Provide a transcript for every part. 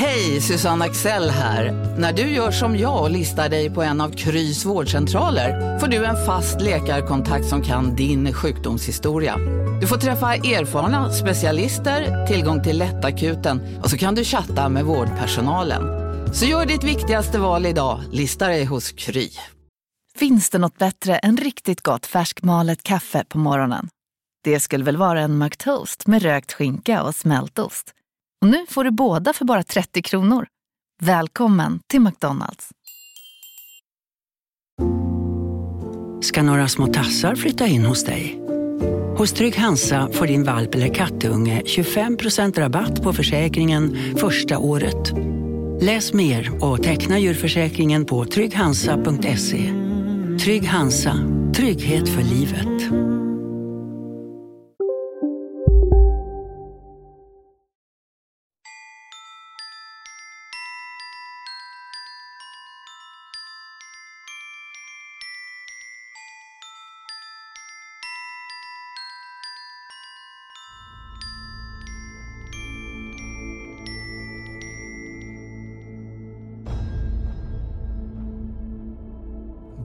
Hej, Susanne Axel här. När du gör som jag och listar dig på en av Krys vårdcentraler får du en fast läkarkontakt som kan din sjukdomshistoria. Du får träffa erfarna specialister, tillgång till lättakuten och så kan du chatta med vårdpersonalen. Så gör ditt viktigaste val idag, lista dig hos Kry. Finns det något bättre än riktigt gott färskmalet kaffe på morgonen? Det skulle väl vara en McToast med rökt skinka och smältost. Och nu får du båda för bara 30 kronor. Välkommen till McDonalds. Ska några små tassar flytta in hos dig? Hos Trygg Hansa får din valp eller kattunge 25% rabatt på försäkringen första året. Läs mer och teckna djurförsäkringen på trygghansa.se. Trygg Hansa, trygghet för livet.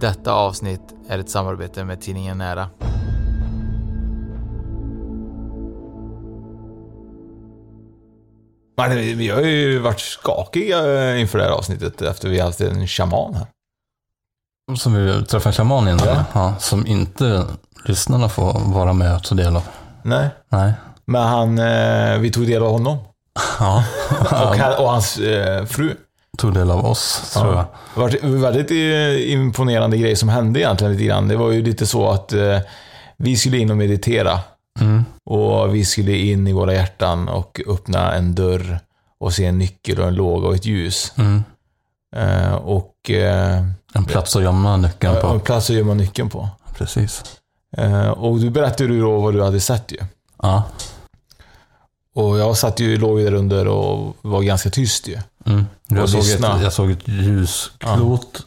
Detta avsnitt är ett samarbete med tidningen Nära. Men vi har ju varit skakiga eh, inför det här avsnittet efter vi haft en shaman här. Som vi träffade en shaman innan, Ja. ja. som inte lyssnarna får vara med och ta del av. Nej, Nej. men han, eh, vi tog del av honom. Ja, Och, han, och hans eh, fru. Tog del av oss, tror jag. Det var en väldigt eh, imponerande grej som hände egentligen lite grann. Det var ju lite så att eh, vi skulle in och meditera. Mm. Och vi skulle in i våra hjärtan och öppna en dörr och se en nyckel och en låga och ett ljus. Mm. Eh, och eh, En plats att gömma nyckeln en på. plats att gömma nyckeln på. Precis. Eh, och du berättade ju då vad du hade sett ju. Ja. Och jag satt ju, låg ju där under och var ganska tyst ju. Mm. Jag, såg ett, jag såg ett ljusklot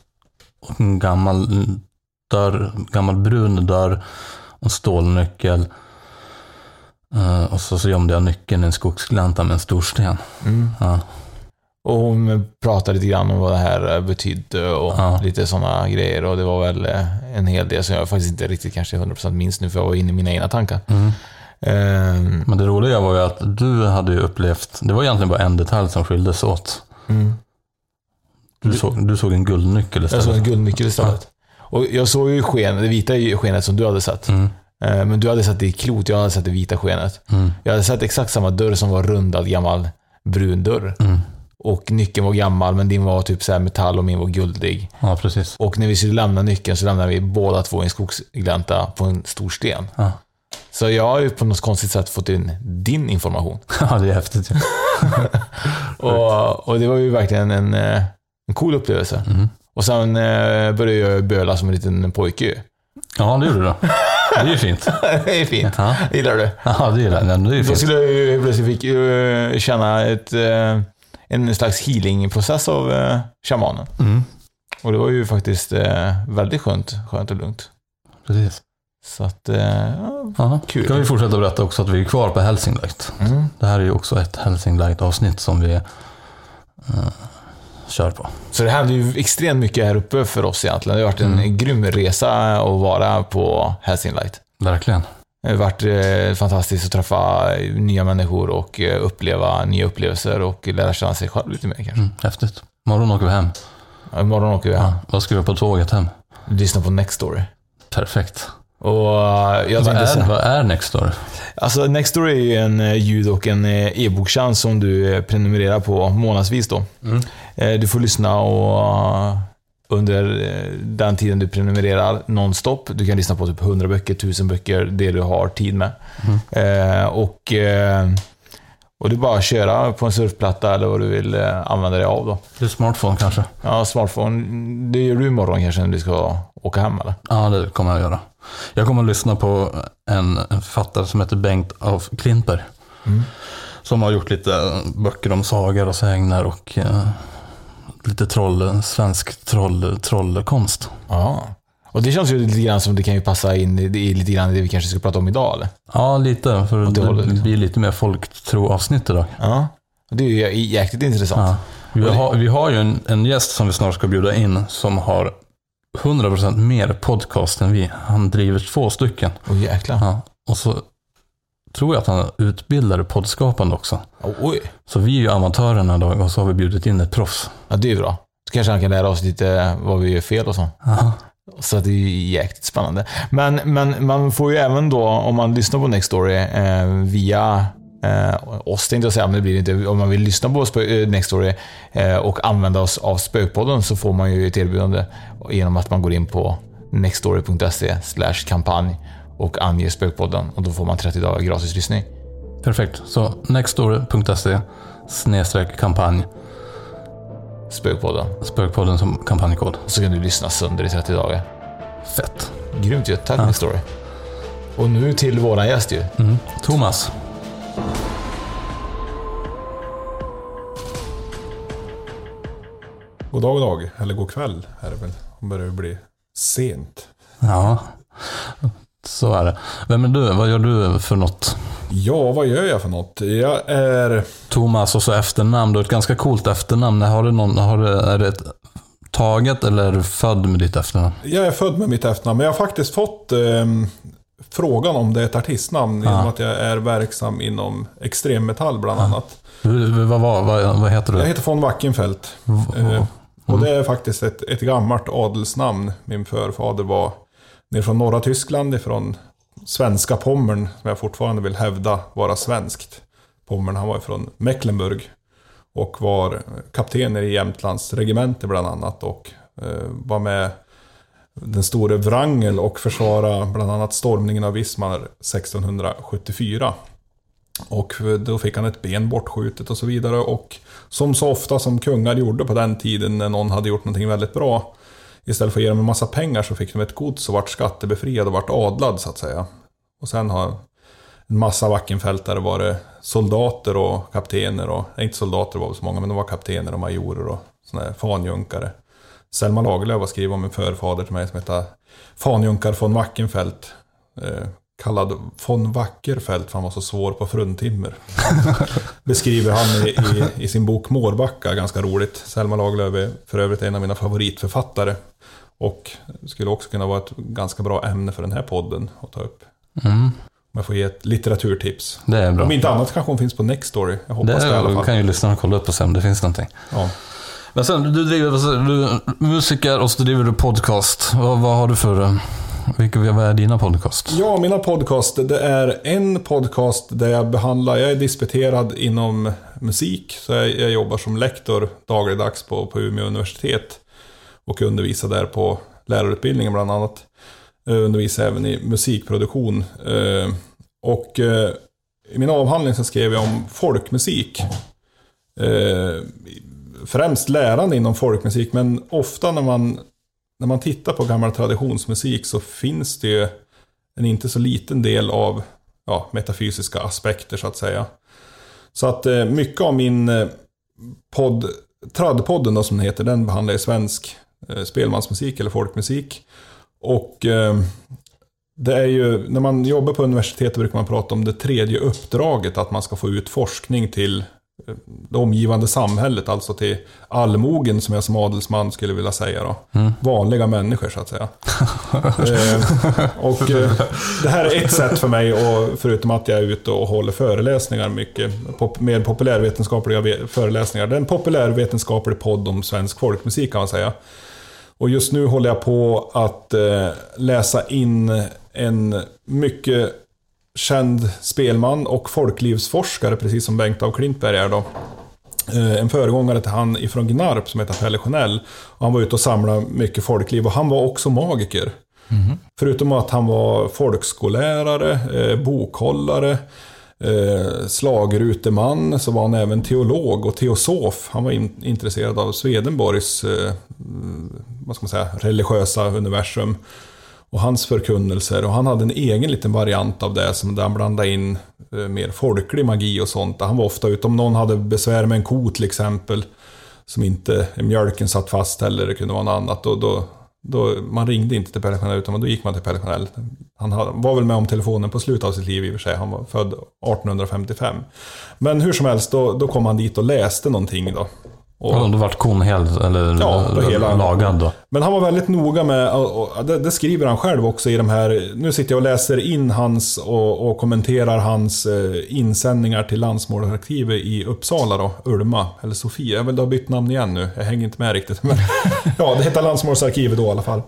och en gammal dörr, gammal brun dörr och en stålnyckel. Eh, och så, så gömde jag nyckeln i en skogsglänta med en stor sten. Mm. Ja. Och hon pratade lite grann om vad det här betydde och Ja. lite sådana grejer. Och det var väl eh, en hel del som jag faktiskt inte riktigt kanske 100% minns nu, för jag var inne i mina egna tankar. Mm. Ehm, Men det roliga var ju att du hade ju upplevt, det var egentligen bara en detalj som skildes åt. mm. Du, såg, du såg en guldnyckel Jag såg istället. en guldnyckel istället. Och jag såg ju sken, det vita skenet som du hade sett. Mm. Eh, Men du hade sett det i klot, jag hade sett det vita skenet. Mm. Jag hade sett exakt samma dörr som var rundad gammal brun dörr. Mm. Och nyckeln var gammal, men din var typ så metall och min var guldig. Ja, precis. Och när vi skulle lämna nyckeln så lämnade vi båda två i en skogsglänta på en stor sten. Ja. Så jag har ju på något konstigt sätt fått in din information. ja, det är häftigt. Och, och det var ju verkligen en, eh, en cool upplevelse. Mm. Och sen eh, började jag böla som en liten pojke ju. Ja, det gjorde du. Det är ju fint. det är fint. Ja, Gillar du? ja det gillar jag. Det är ju Då skulle jag ju plötsligt fick, eh, känna ett, en slags healingprocess av shamanen. Mm. Och det var ju faktiskt väldigt skönt, skönt och lugnt. Precis. Så att, eh, ja. Kul. Ska vi fortsätta berätta också att vi är kvar på Helsing Light. Mm. Det här är ju också ett Helsing Light-avsnitt som vi eh, kör på. Så det hände ju extremt mycket här uppe för oss egentligen. Det har varit en Mm. grym resa att vara på Helsing Light. Verkligen. Det har varit eh, fantastiskt att träffa nya människor och eh, uppleva nya upplevelser och lära känna sig själv lite mer kanske. Mm, häftigt. Imorgon åker vi hem. Ja, Imorgon åker vi hem. Ja, vad ska vi på tåget hem? Lyssna på Next Story. Perfekt. Och eh, jag Vad är, vad är Nextdoor? Alltså Nextory är ju en eh, ljud och en eh, e-boktjänst som du prenumererar på månadsvis då. Mm. Du får lyssna och under den tiden du prenumererar nonstop. Du kan lyssna på typ 100 böcker, 1000 böcker, det du har tid med. Eh, Och, och är bara att köra på en surfplatta eller vad du vill använda dig av då. Det är smartphone kanske? Ja, smartphone. Det gör du imorgon kanske när du ska åka hem eller? Ja, det kommer jag göra. Jag kommer att lyssna på en författare som heter Bengt af Klintberg. Mm. Som har gjort lite böcker om sagor och sägner och eh, lite troll, svensk troll, trollkonst. Ja. Och det känns ju lite grann som det kan ju passa in i, lite grann det vi kanske ska prata om idag eller? Ja, lite. För det det, liksom. blir lite mer folktro-avsnitt idag. Ja. Det är ju jäkligt intressant. Ja. Vi, har, vi har ju en, en gäst som vi snart ska bjuda in som har 100% mer podcast än vi. Han driver två stycken. Åh jäklar. Ja. Och så tror jag att han utbildar poddskapande också. Oj. Så vi är ju amatörerna då och så har vi bjudit in ett proffs. Ja, det är bra. Så kanske han kan lära oss lite vad vi gör fel och så. Ja. Så det är ju jäkligt spännande. Men, men man får ju även då, om man lyssnar på Nextory eh, via eh, oss tänkte jag säga, men det blir det inte. Om man vill lyssna på eh, Nextory eh, och använda oss av Spökpodden så får man ju ett erbjudande genom att man går in på nextory.se kampanj och anger Spökpodden och då får man 30 dagar gratis lyssning. Perfekt. Så nextstory.se snedstreck kampanj. Spökpodden. Spökpodden som kampanjkod. Och så kan du lyssna sönder i 30 dagar. Fett. Grymt ju. Tack Nextory. Och nu till våran gäst ju. Mm. Thomas. God dag, god dag. Eller god kväll är det väl. Det börjar bli sent. Ja, så är det. Vem är du? Vad gör du för något? Ja, vad gör jag för något? Jag är... Thomas och så efternamn. Du har ett ganska coolt efternamn. Har du någon, har du, är det ett taget eller är du född med ditt efternamn? Jag är född med mitt efternamn, men jag har faktiskt fått ehm, frågan om det är ett artistnamn. Ja. Genom att jag är verksam inom extremmetall bland annat. Du, vad, vad, vad, vad heter du? Jag heter von Wackenfeldt. Eh, och Mm. det är faktiskt ett, ett gammalt adelsnamn. Min förfader var ner från norra Tyskland, ifrån svenska Pommern, som jag fortfarande vill hävda vara svenskt. Pommern, han var från Mecklenburg. Och var kapten i Jämtlands regemente bland annat. Och eh, var med den store Wrangel och försvara bland annat stormningen av Wismar 1674. Och då fick han ett ben bortskjutet och så vidare. Och som så ofta som kungar gjorde på den tiden när någon hade gjort någonting väldigt bra. Istället för att ge dem en massa pengar så fick de ett gods och vart skattebefriad och vart adlad så att säga. Och sen har en massa Wackenfeldtare varit soldater och kaptener och, nej, inte soldater var väl så många, men de var kaptener och majorer och såna här fanjunkare. Selma Lagerlöf har skrivit om en förfader till mig som heter Fanjunkar von Wackenfeldt. Eh, kallad von Wackerfeldt för han var så svår på fruntimmer. Beskriver han i, i, i sin bok Mårbacka, ganska roligt. Selma Lagerlöf är för övrigt en av mina favoritförfattare. Och skulle också kunna vara ett ganska bra ämne för den här podden att ta upp. Mm, Om jag får ge ett litteraturtips. det är bra. Om inte annat kanske hon finns på Nextory. Jag hoppas det, i alla Det fall. kan ju lyssnarna kolla upp och se om det finns någonting. Ja. Men sen, du driver du musiker och så driver du podcast. Vad, vad har du för... Eh, vilka, vad är dina podcast? Ja, mina podcast. Det är en podcast där jag behandlar, jag är disputerad inom musik. Så jag, jag jobbar som lektor dagligdags på, på Umeå universitet. Och undervisar där på lärarutbildningen bland annat. Jag undervisar även i musikproduktion. Eh, och i min avhandling så skrev jag om folkmusik. Främst lärande inom folkmusik, men ofta när man, när man tittar på gammal traditionsmusik så finns det ju en inte så liten del av ja, metafysiska aspekter så att säga. Så att eh, mycket av min eh, podd, Tradpodden då som den heter, den behandlar ju svensk eh, spelmansmusik eller folkmusik. Och eh, det är ju, när man jobbar på universitetet brukar man prata om det tredje uppdraget, att man ska få ut forskning till det omgivande samhället, alltså till allmogen som jag som adelsman skulle vilja säga då. Vanliga människor så att säga. eh, och eh, det här är ett sätt för mig, och förutom att jag är ute och håller föreläsningar mycket, pop, mer populärvetenskapliga ve- föreläsningar. Det är en populärvetenskaplig podd om svensk folkmusik kan man säga. Och just nu håller jag på att eh, läsa in en mycket känd spelman och folklivsforskare, precis som Bengt af Klintberg är då. Eh, en föregångare till han ifrån Gnarp som heter Pelle Sjönell. Och Han var ute och samlade mycket folkliv och han var också magiker. Förutom att han var folkskollärare, eh, bokhållare, eh, slagruteman så var han även teolog och teosof. Han var in, intresserad av Swedenborgs mm, vad ska man säga, religiösa universum och hans förkunnelser. Och han hade en egen liten variant av det som där han blandade in eh, mer folklig magi och sånt. Han var ofta ute om någon hade besvär med en ko till exempel som inte mjölken satt fast eller det kunde vara något annat. Och då, då, man ringde inte till Pelle Chanel, utan då gick man till Pelle Chanel. Han var väl med om telefonen på slutet av sitt liv i och för sig. Han var född 1855. Men hur som helst, då, då kom han dit och läste någonting då. Och, ja, då vart kon helt, eller ja, hela, lagad då. Men han var väldigt noga med, det, det, skriver han själv också i de här, nu sitter jag och läser in hans och, och kommenterar hans eh, insändningar till Landsmålararkivet i Uppsala då, Ulma, eller Sofia. Jag vill ha bytt namn igen nu, jag hänger inte med riktigt. Men, ja, det heter Landsmålsarkivet då i alla fall.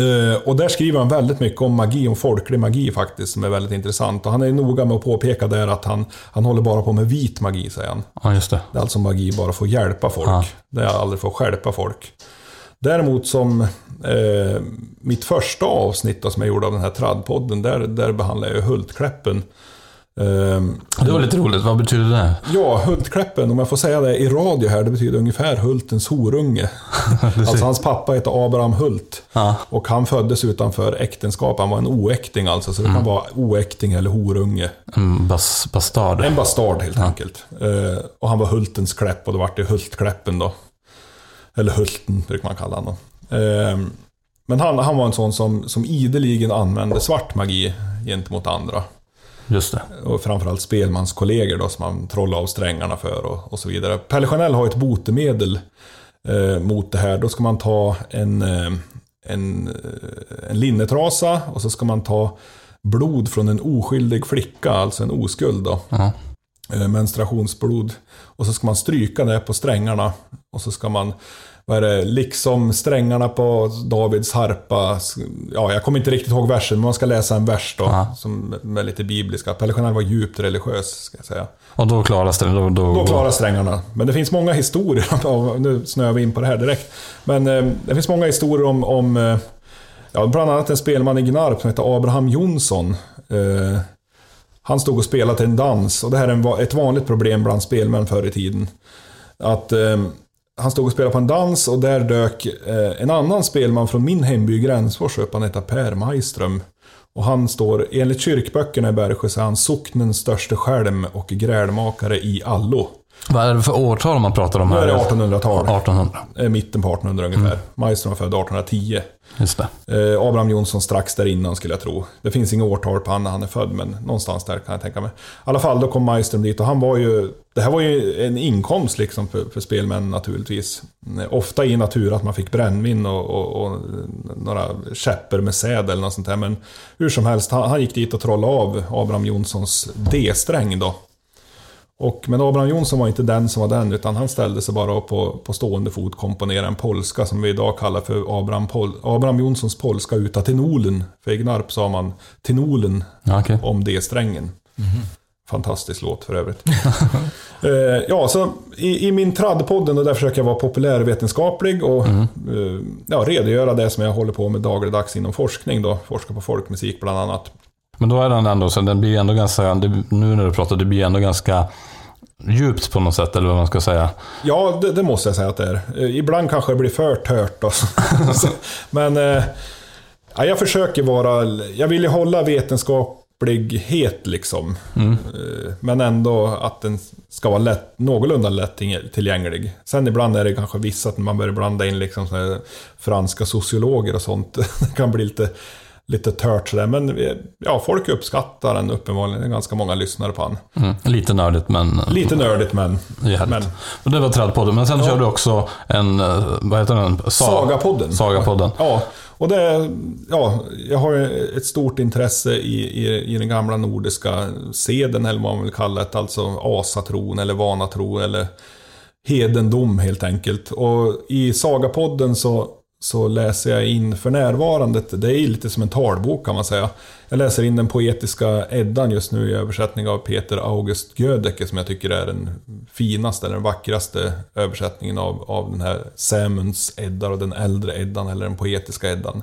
Uh, och där skriver han väldigt mycket om magi, om folklig magi faktiskt, som är väldigt intressant. Och han är noga med att påpeka där att han, han håller bara på med vit magi, säger han. Ja, just det. Det är alltså magi bara för att hjälpa folk. Ja. Det är aldrig för att hjälpa folk. Däremot som eh, mitt första avsnitt då, som jag gjorde av den här tradpodden, där, där behandlar jag Hultkläppen. Ehm, det var lite roligt, vad betyder det? Ja, Hultkläppen, om jag får säga det i radio här, det betyder ungefär Hultens horunge. alltså hans pappa heter Abraham Hult. Ja. Och han föddes utanför äktenskap, han var en oäkting alltså. Så det mm. kan vara oäkting eller horunge. En bas bastard. En bastard helt ja. enkelt. Uh, och han var Hultens kläpp och då vart det Hultkläppen då. Eller Hulten brukar man kalla honom. Uh, men han, han var en sån som, som ideligen använde svart magi gentemot andra. Just det. Och framförallt spelmanskollegor då som man trollar av strängarna för och, och så vidare. Pelle Chanel har ett botemedel eh, mot det här. Då ska man ta en, eh, en, eh, en linnetrasa och så ska man ta blod från en oskyldig flicka, alltså en oskuld då. Uh -huh. menstruationsblod. Och så ska man stryka det på strängarna. Och så ska man vad är det, liksom strängarna på Davids harpa. Ja, jag kommer inte riktigt ihåg versen, men man ska läsa en vers då. Som är lite bibliska. Pelle Chanel var djupt religiös, ska jag säga. Och då klarar strängarna? Då, då... då klarar strängarna. Men det finns många historier, nu snöar vi in på det här direkt. Men eh, det finns många historier om, om eh, ja, bland annat en spelman i Gnarp som heter Abraham Jonsson. Eh, han stod och spelade till en dans, och det här är ett vanligt problem bland spelmän förr i tiden. Att eh, han stod och spelade på en dans och där dök eh, en annan spelman från min hemby Gränsfors upp. Han heter Per Majström. Och han står, enligt kyrkböckerna i Bergsjö, så är han socknens största skälm och grälmakare i allo. Vad är det för årtal man pratar om här? Nu är det 1800-tal. 1800. Mitten på 1800 ungefär. Mm. Majström var född 1810. Just det. Eh, Abraham Jonsson strax där innan skulle jag tro. Det finns inga årtal på han när han är född, men någonstans där kan jag tänka mig. I alla fall, då kom Majström dit och han var ju... Det här var ju en inkomst liksom för, för spelmän naturligtvis. Eh, ofta i natur att man fick brännvin och, och, och några käppor med säd eller något sånt där. Men hur som helst, han, han gick dit och trollade av Abraham Jonssons D-sträng då. Och, men Abraham Jonsson var inte den som var den, utan han ställde sig bara på, på stående fot komponera en polska som vi idag kallar för Abraham, Pol Abraham Jonssons polska uta tenolen. För i Gnarp sa man tenolen okay. om D-strängen. Mm -hmm. Fantastisk låt för övrigt. eh, ja, så i, i min traddpodden, där försöker jag vara populärvetenskaplig och mm. eh, ja, redogöra det som jag håller på med dagligdags inom forskning. Då, forskar på folkmusik bland annat. Men då är den ändå, så den blir ändå ganska, nu när du pratar, det blir ändå ganska djupt på något sätt, eller vad man ska säga. Ja, det, det måste jag säga att det är. Eh, ibland kanske det blir för tört. Men eh, ja, jag försöker vara, jag vill ju hålla vetenskaplighet liksom. Mm. Eh, men ändå att den ska vara lätt, någorlunda lätt tillgänglig. Sen ibland är det kanske vissa att man börjar blanda in liksom franska sociologer och sånt. det kan bli lite lite tört sådär. Men ja, folk uppskattar den uppenbarligen. Det är ganska många lyssnare på den. Mm, lite nördigt men... Lite nördigt men... men. Och det var Trädpodden. Men sen ja. kör du också en, eh, vad heter den? Sa Sagapodden. Sagapodden. Ja, och det, ja, jag har ett stort intresse i, i, i den gamla nordiska seden, eller vad man vill kalla det. Alltså asatron eller vanatro eller hedendom helt enkelt. Och i Sagapodden så så läser jag in för närvarande, det är lite som en talbok kan man säga. Jag läser in den poetiska Eddan just nu i översättning av Peter August Gödecke som jag tycker är den finaste, eller den vackraste översättningen av, av den här Sämunds Edda och den äldre Eddan, eller den poetiska Eddan.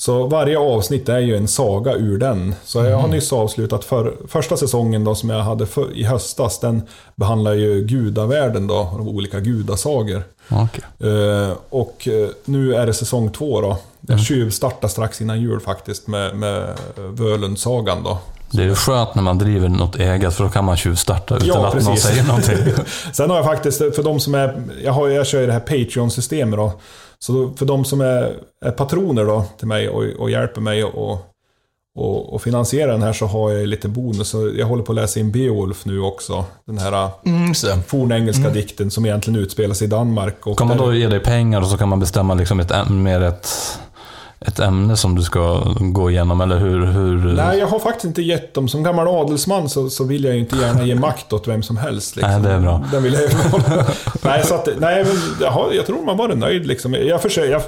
Så varje avsnitt är ju en saga ur den. Så jag har mm. nyss avslutat för, första säsongen då som jag hade för, i höstas. Den behandlar ju gudavärlden då, de olika gudasagor. Okay. Uh, och uh, nu är det säsong två då. Jag mm. tjuvstartar strax innan jul faktiskt med, med Völundsagan då. Det är ju skönt när man driver något eget, för då kan man tjuvstarta utan Ja, att någon precis. säger någonting. Sen har jag faktiskt, för de som är, jag, har, jag kör ju det här Patreon-systemet då. Så för de som är, är patroner då till mig och, och hjälper mig och, och, och finansiera den här så har jag lite bonus. Jag håller på att läsa in Beowulf nu också. Den här Mm, så. fornengelska dikten som egentligen utspelar sig i Danmark. Och Kan man då ge dig pengar och så kan man bestämma liksom ett, mer ett, ett ämne som du ska gå igenom, eller hur? hur Nej, jag har faktiskt inte gett dem. Som gammal adelsman så, så vill jag ju inte gärna ge makt åt vem som helst. Liksom. Nej, det är bra. Den vill jag nej, så att, nej, men jag, jag tror man var nöjd liksom. Jag försöker, jag,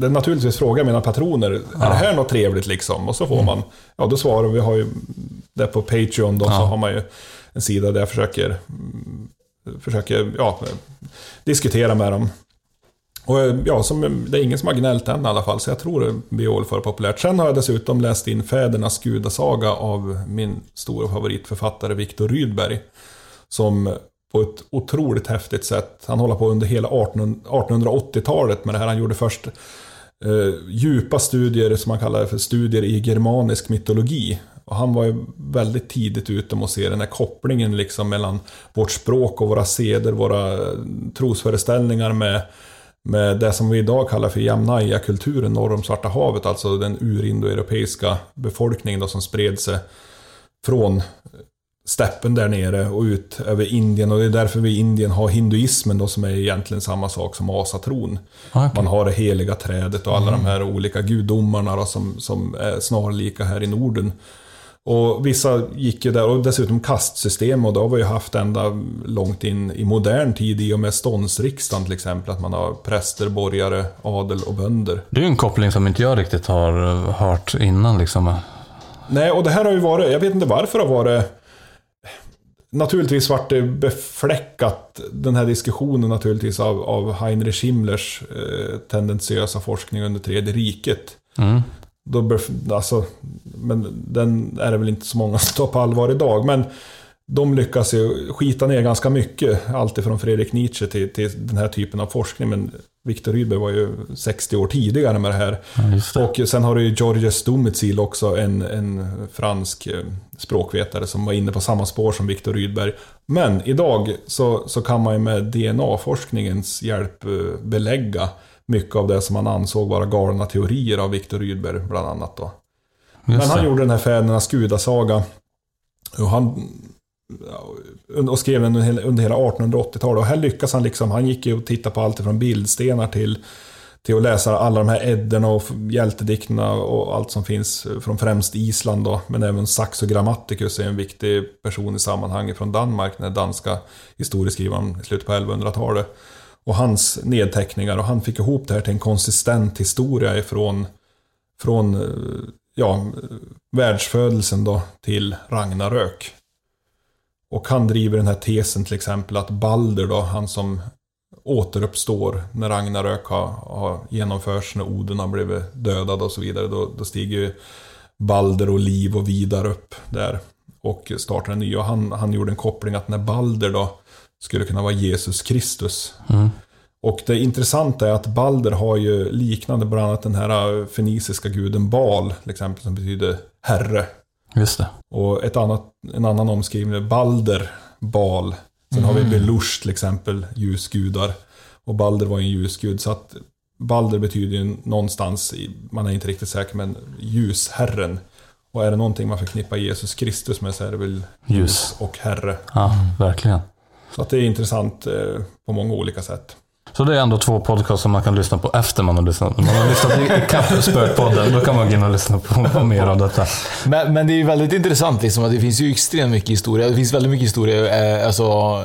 jag, naturligtvis frågar mina patroner, är det här något trevligt liksom? Och så får man, ja då svarar vi, har ju det på Patreon då, så Ja. har man ju en sida där jag försöker, mm, försöker, ja, diskutera med dem. Och eh, ja, som, eh, det är ingen som har gnällt än i alla fall, så jag tror Beowulf var populärt. Sen har jag dessutom läst in Fädernas gudasaga av min stora favoritförfattare Viktor Rydberg. Som på ett otroligt häftigt sätt, han håller på under hela 1880-talet med det här. Han gjorde först eh, djupa studier, som man kallar det för studier i germanisk mytologi. Och han var ju väldigt tidigt ute med att se den här kopplingen liksom mellan vårt språk och våra seder, våra eh, trosföreställningar med, med det som vi idag kallar för Jamnaya-kulturen norr om Svarta havet, alltså den urindoeuropeiska befolkningen då som spred sig från steppen där nere och ut över Indien. Och det är därför vi i Indien har hinduismen då som är egentligen samma sak som asatron. Okej. Man har det heliga trädet och alla de här olika gudomarna då, som, som är snarlika här i Norden. Och vissa gick ju där, och dessutom kastsystem, och det har vi ju haft ända långt in i modern tid i och med ståndsriksdagen till exempel, att man har präster, borgare, adel och bönder. Det är ju en koppling som inte jag riktigt har eh, hört innan. Liksom. Nej, och det här har ju varit, jag vet inte varför det har varit Naturligtvis vart det befläckat, den här diskussionen naturligtvis, av, av Heinrich Himmlers eh, tendentiösa forskning under tredje riket. Mm. Då bef- alltså, men den är det väl inte så många som tar på allvar idag. Men de lyckas ju skita ner ganska mycket. Alltifrån Fredrik Nietzsche till, till den här typen av forskning. Men Viktor Rydberg var ju 60 år tidigare med det här. Ja, det. Och sen har du ju Georges Stumizil också, en, en fransk eh, språkvetare som var inne på samma spår som Viktor Rydberg. Men idag så, så kan man ju med DNA-forskningens hjälp eh, belägga mycket av det som man ansåg vara galna teorier av Viktor Rydberg bland annat. Då. Men han gjorde den här Fädernas gudasaga. Och han och skrev den under hela- under hela 1880-talet. Och här lyckas han liksom, han gick ju och tittade på allt från bildstenar till, till att läsa alla de här edderna och hjältedikterna och allt som finns från främst Island då. Men även Saxo Grammaticus är en viktig person i sammanhanget från Danmark, den danska historieskrivaren i slutet på 1100-talet. Och hans nedteckningar och han fick ihop det här till en konsistent historia ifrån från eh, ja, världsfödelsen då till Ragnarök. Och han driver den här tesen till exempel att Balder då, han som återuppstår när Ragnarök har, har genomförts, när Oden har blivit dödad och så vidare. Då, då stiger ju Balder och Liv och Vidar upp där och startar en ny. Och han, han gjorde en koppling att när Balder då skulle kunna vara Jesus Kristus. Mm. Och det intressanta är att Balder har ju liknande, bland annat den här fenisiska guden Bal, till exempel, som betyder herre. Just det. Och ett annat, en annan omskrivning är Balder, Bal. Sen har vi Belush till exempel, ljusgudar. Och Balder var ju en ljusgud, så att Balder betyder ju någonstans, man är inte riktigt säker, men ljusherren. Och är det någonting man förknippar Jesus Kristus med så är det väl Ljus. och herre. Ja, verkligen. Så att det är intressant eh, på många olika sätt. Så det är ändå två podcasts som man kan lyssna på efter man har lyssnat. Man har lyssnat i kapp Spökpodden, då kan man gå in och lyssna på, på mer av detta. Men, men det är ju väldigt intressant liksom att det finns ju extremt mycket historia. Det finns väldigt mycket historia, eh, alltså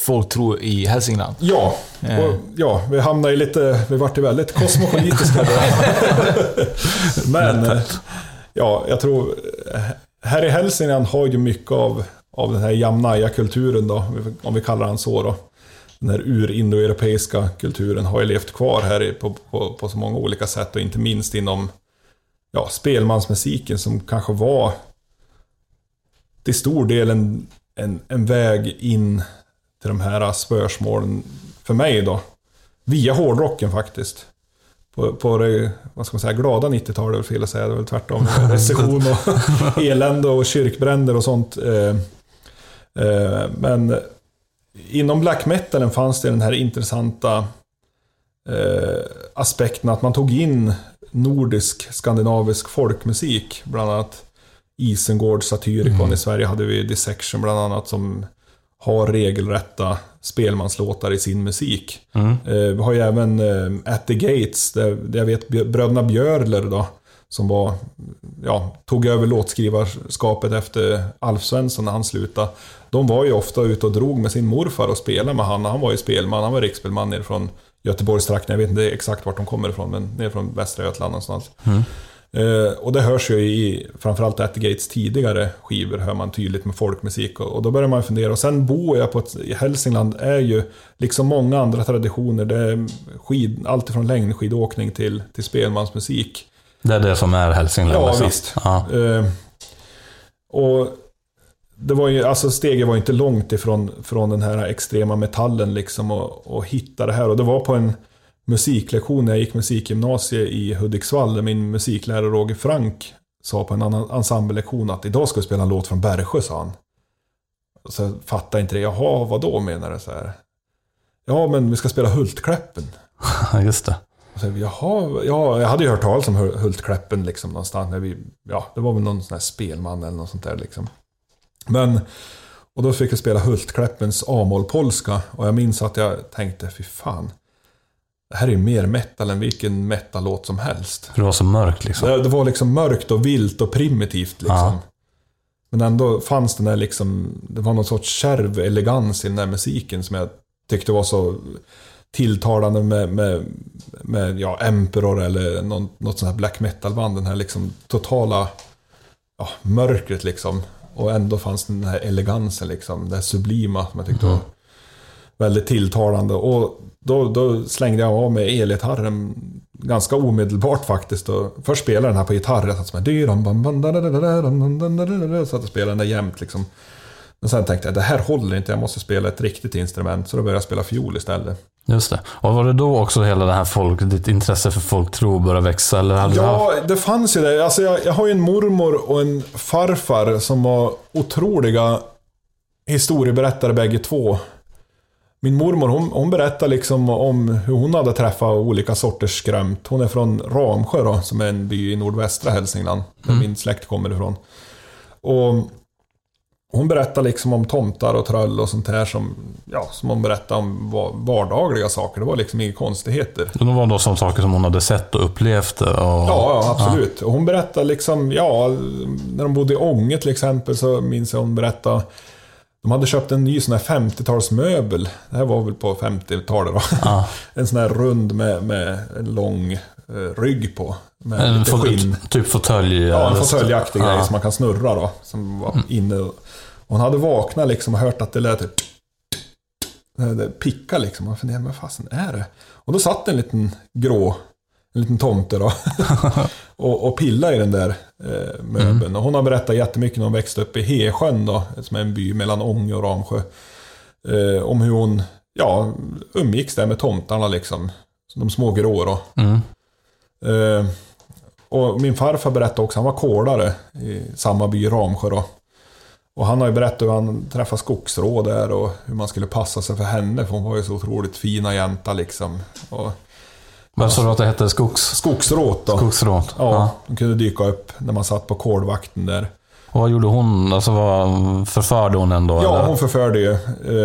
folk tror i Hälsingland. Ja, och, ja, vi hamnar ju lite, vi vart ju väldigt kosmopolitiska där. Men, eh, ja, jag tror, eh, här i Hälsingland har ju mycket av, av den här Jamnaya-kulturen då, om vi kallar den så då. Den här urindoeuropeiska kulturen har ju levt kvar här på, på, på så många olika sätt och inte minst inom ja, spelmansmusiken som kanske var till stor del en, en, en väg in till de här spörsmålen för mig då. Via hårdrocken faktiskt. på, på det vad ska man säga, glada 90-talet, är fel att säga, det är väl tvärtom. Recession och elände och kyrkbränder och sånt. Eh, men inom black metalen fanns det den här intressanta eh, aspekten att man tog in nordisk, skandinavisk folkmusik. Bland annat Isengård, Satyricon. Mm. I Sverige hade vi Dissection bland annat som har regelrätta spelmanslåtar i sin musik. Mm. Eh, vi har ju även eh, At the Gates, där, där jag vet bröderna Björler då, som var, ja, tog över låtskrivarskapet efter Alf Svensson när han slutade. De var ju ofta ute och drog med sin morfar och spelade med han. Han var ju spelman, han var riksspelman nerifrån Göteborgstrakten. Jag vet inte exakt vart de kommer ifrån, men nerifrån Västra Götaland någonstans. Eh, och det hörs ju i framförallt At the Gates tidigare skivor, hör man tydligt med folkmusik. Och, och då börjar man fundera. Och sen bor jag på ett, i Hälsingland, är ju liksom många andra traditioner. Det är skid, allt ifrån längdskidåkning till, till spelmansmusik. Det är det som är Hälsingland? Ja, alltså. visst. Ja. Eh, och det var ju, alltså steget var inte långt ifrån från den här extrema metallen liksom och, och hitta det här. Och det var på en musiklektion när jag gick musikgymnasiet i Hudiksvall där min musiklärare Roger Frank sa på en annan ensemblelektion att idag ska vi spela en låt från Bergsjö, sa han. Och så fattade inte det. Jaha, vad då menar du? Så här. Ja, men vi ska spela Hultkläppen. Just det. Och så, jaha, ja, jag hade ju hört talas om Hul- Hultkläppen liksom någonstans. När vi, ja, det var väl någon sån här spelman eller något sånt där liksom. Men, och då fick jag spela Hultkläppens A-moll-polska. Och jag minns att jag tänkte, fy fan. Det här är ju mer metal än vilken metal-låt som helst. För det var så mörkt liksom. Det, det var liksom mörkt och vilt och primitivt liksom. Ja. Men ändå fanns den där liksom, det var någon sorts kärv elegans i den där musiken som jag tyckte var så tilltalande med, med, med ja, Emperor eller någon, något sånt här black metal-band. Den här liksom totala ja, mörkret liksom. Och ändå fanns den här elegansen liksom, det här sublima som jag tyckte var väldigt tilltalande. Och då, då slängde jag av med elgitarren ganska omedelbart faktiskt. Och först spelade den här på gitarr, jag satt som här... Så att jag spelade den där jämt liksom. Men sen tänkte jag, det här håller inte, jag måste spela ett riktigt instrument. Så då började jag spela fiol istället. Just det. Och var det då också hela det här folk, ditt intresse för folktro började växa? Eller hade. Ja, det fanns ju det. Alltså jag, jag har ju en mormor och en farfar som var otroliga historieberättare bägge två. Min mormor hon, hon berättar liksom om hur hon hade träffat olika sorters skrömt. Hon är från Ramsjö då, som är en by i nordvästra Hälsingland. Där min släkt kommer ifrån. Och hon berättar liksom om tomtar och tröll och sånt här som, ja, som hon berättar om va- vardagliga saker. Det var liksom inga konstigheter. Det var då som saker som hon hade sett och upplevt. Och... Ja, ja absolut. Och Hon berättar liksom, ja, när de bodde i Ånge till exempel så minns jag hon berättade de hade köpt en ny sån här 50-talsmöbel. Det här var väl på 50-talet då. Ja. En sån här rund med, med en lång rygg på. Med En lite skinn. typ fåtölj. Ja, en eller- fåtöljaktig Ja. grej som man kan snurra då. Som var inne. Och hon hade vaknat liksom och hört att det lät typ... Det picka liksom. Och funderade, vad fasen är det? Och då satt en liten grå, en liten tomte då. och, och pilla i den där eh, möbeln. Och hon har berättat jättemycket när hon växte upp i Hesjön då. Som är en by mellan Ånge och Ramsjö. Eh, om hur hon, ja, umgicks där med tomtarna liksom. De små grå då. Mm. Eh, och min farfar berättade också, han var kolare i samma by, Ramsjö då. Och han har ju berättat hur han träffade skogsrå där och hur man skulle passa sig för henne, för hon var ju så otroligt fina jänta liksom. Och Vad sa du att det hette? Skogs... skogsråt då. Skogsråt? Ja, de kunde dyka upp när man satt på kolvakten där. Och vad gjorde hon? Alltså vad förförde hon ändå? Ja, eller? hon förförde ju.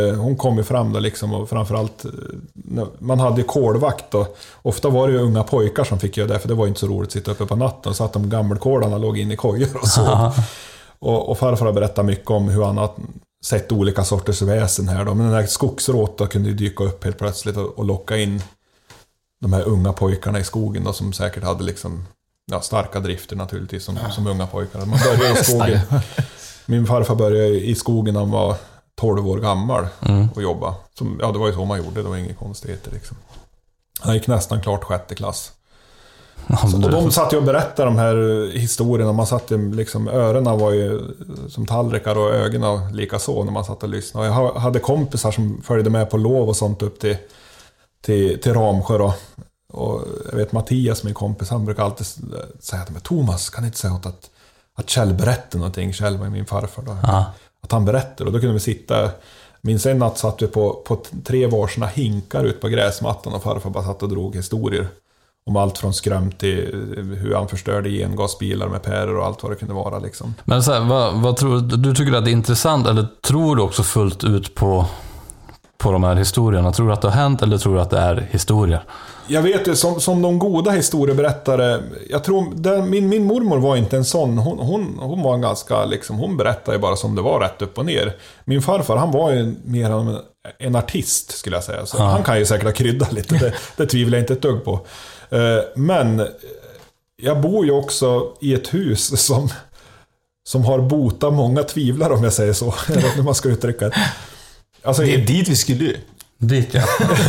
Eh, Hon kom ju fram där liksom och framförallt... eh, Man hade ju kolvakt och ofta var det ju unga pojkar som fick göra det, för det var ju inte så roligt att sitta uppe på natten. Så att de gammelkålarna låg inne i kojor och så. och, och farfar har berättat mycket om hur han har sett olika sorters väsen här då. Men den här skogsråtta kunde ju dyka upp helt plötsligt och, och locka in de här unga pojkarna i skogen då, som säkert hade liksom ja, starka drifter naturligtvis som, som unga pojkar. Man började i skogen. Min farfar började i skogen när han var 12 år gammal Mm. och jobba. Som, ja, det var ju så man gjorde, det var inga konstigheter liksom. Han gick nästan klart sjätte klass. Ja, men Och de satt ju och berättade de här historierna. Man satt ju liksom, öronen var ju som tallrikar och ögonen lika så när man satt och lyssnade. Och jag ha- hade kompisar som följde med på lov och sånt upp till, till, till Ramsjö då. Och jag vet Mattias, min kompis, han brukar alltid säga till mig Thomas, kan inte säga åt att, att Kjell berättar någonting? Kjell var min farfar då. Ja. Att han berättar och då kunde vi sitta Minns en natt satt vi på, på tre varsina hinkar ut på gräsmattan och farfar bara satt och drog historier. Om allt från skröm till hur han förstörde gengasbilar med päror och allt vad det kunde vara liksom. Men så här, vad, vad tror du? Du tycker att det är intressant, eller tror du också fullt ut på, på de här historierna? Tror du att det har hänt eller tror du att det är historia? Jag vet ju, som, som de goda historieberättare, jag tror, det, min, min mormor var inte en sån. Hon, hon, hon var en ganska, liksom, hon berättade ju bara som det var, rätt upp och ner. Min farfar, han var ju mer en, en artist, skulle jag säga. Så Ja. Han kan ju säkert ha kryddat lite, det, det tvivlar jag inte ett dugg på. Eh, Men, jag bor ju också i ett hus som, som har botat många tvivlare, om jag säger så. Inte hur man ska uttrycka det. Alltså, Det är dit vi skulle. Dit ja.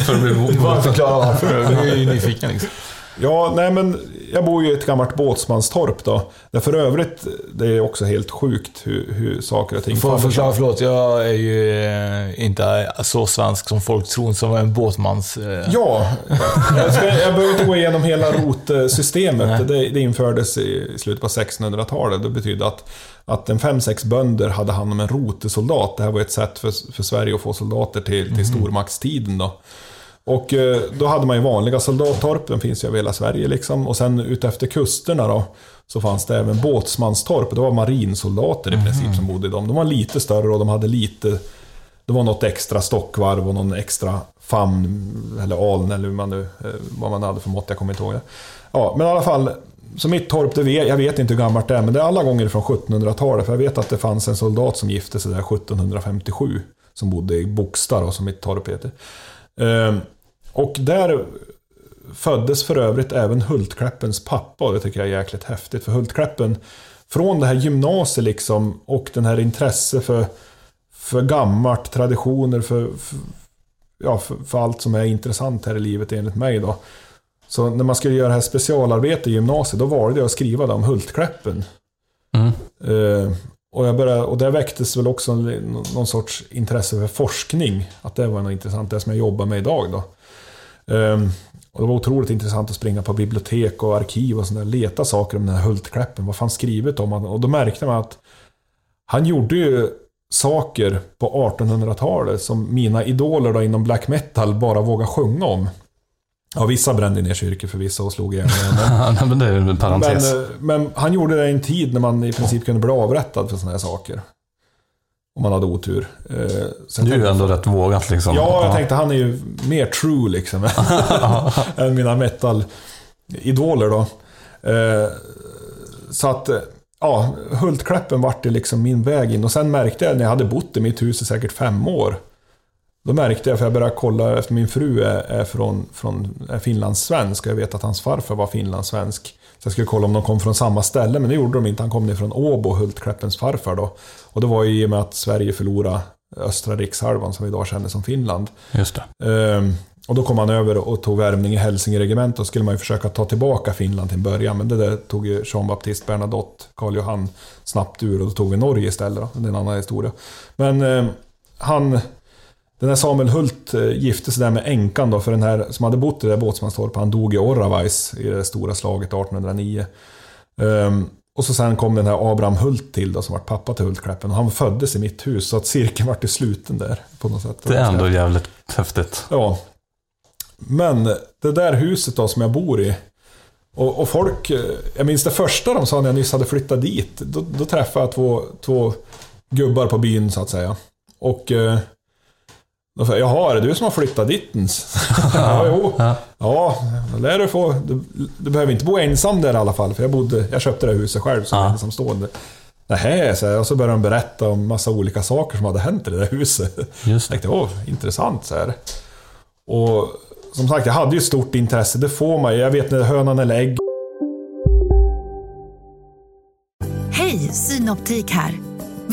För att bli Du bara förklara varför. Du är ju nyfiken liksom. Ja, nej men jag bor ju i ett gammalt båtsmanstorp då. Där för övrigt, det är också helt sjukt hur, hur saker och ting Får jag förklara, förlåt. Jag är ju eh, inte så svensk som folk tror, som en båtmans... eh, Ja, jag, ska, jag behöver inte gå igenom hela rotsystemet. Det, det infördes i slutet på 1600-talet. Det betydde att, att en fem, sex bönder hade hand om en rotesoldat. Det här var ett sätt för, för Sverige att få soldater till, till stormaktstiden då. Och eh, då hade man ju vanliga soldattorp, den finns ju över hela Sverige liksom. Och sen utefter kusterna då, så fanns det även båtsmanstorp. Det var marinsoldater i princip som bodde i dem. De var lite större och de hade lite... Det var något extra stockvarv och någon extra famn, eller aln, eller hur man nu, eh, vad man hade för mått, jag kommer inte ihåg det. Ja, men i alla fall, så mitt torp, det vet, jag vet inte hur gammalt det är, men det är alla gånger från 1700-talet. För jag vet att det fanns en soldat som gifte sig där 1757, som bodde i Boksta då, som mitt torp heter. Och där föddes för övrigt även Hultkläppens pappa och det tycker jag är jäkligt häftigt. För Hultkläppen, från det här gymnasiet liksom och den här intresse för, för gammalt, traditioner, för, för, ja, för, för allt som är intressant här i livet enligt mig då. Så när man skulle göra det här specialarbete i gymnasiet, då valde jag att skriva det om Hultkläppen. Mm. Eh, och, jag började, och där väcktes väl också någon sorts intresse för forskning. Att det var något intressant, det som jag jobbar med idag då. Ehm, och det var otroligt intressant att springa på bibliotek och arkiv och sånt där, leta saker om den här Hultkläppen. Vad fanns skrivet om honom? Och då märkte man att han gjorde ju saker på 1800-talet som mina idoler då inom black metal bara vågar sjunga om. Ja, vissa brände ner kyrkor förvisso och slog ihjäl men, det är ju en men, eh, men han gjorde det i en tid när man i princip kunde bli avrättad för sådana här saker. Om man hade otur. Eh, jag det är ju ändå rätt vågat liksom. Ja, jag tänkte han är ju mer true liksom. än mina metal-idoler då. Eh, så att, eh, ja, Hultkläppen vart det liksom min väg in. Och sen märkte jag när jag hade bott i mitt hus i säkert fem år. Då märkte jag, för jag började kolla, efter min fru är, är från, från är finlandssvensk och jag vet att hans farfar var finlandssvensk. Så jag skulle kolla om de kom från samma ställe, men det gjorde de inte. Han kom ner från Åbo, Hultkläppens farfar då. Och det var ju i och med att Sverige förlorade östra rikshalvan som vi idag känner som Finland. Just. Ehm, och då kom han över och tog värvning i Hälsingeregementet och skulle man ju försöka ta tillbaka Finland till en början. Men det där tog ju Jean Baptiste Bernadotte, Karl Johan, snabbt ur och då tog vi Norge istället. Då. Det är en annan historia. Men ehm, han, den här Samuel Hult eh, gifte sig där med änkan då, för den här som hade bott i det där båtsmanstorpet, han dog i Orravais i det stora slaget 1809. Ehm, och så sen kom den här Abraham Hult till då, som var pappa till Hultkläppen. Och han föddes i mitt hus, så att cirkeln vart sluten där på något sätt. Det är ändå jävligt häftigt. Ja. Men det där huset då som jag bor i. Och, och folk, eh, jag minns det första de sa när jag nyss hade flyttat dit. Då, då träffade jag två, två gubbar på byn så att säga. Och eh, då sa jag, jaha, är det du som har flyttat dit ens? ja, jo. Ja. Ja, lär du få... Du, du behöver inte bo ensam där i alla fall. För jag, bodde, jag köpte det här huset själv som Ja. ensamstående. Nähä, så jag. Och så började de berätta om massa olika saker som hade hänt i det där huset. Just Jag det. tänkte, åh, intressant så här. Och som sagt, jag hade ju ett stort intresse. Det får man. Jag vet när hönan eller ägg. Hej, Synoptik här.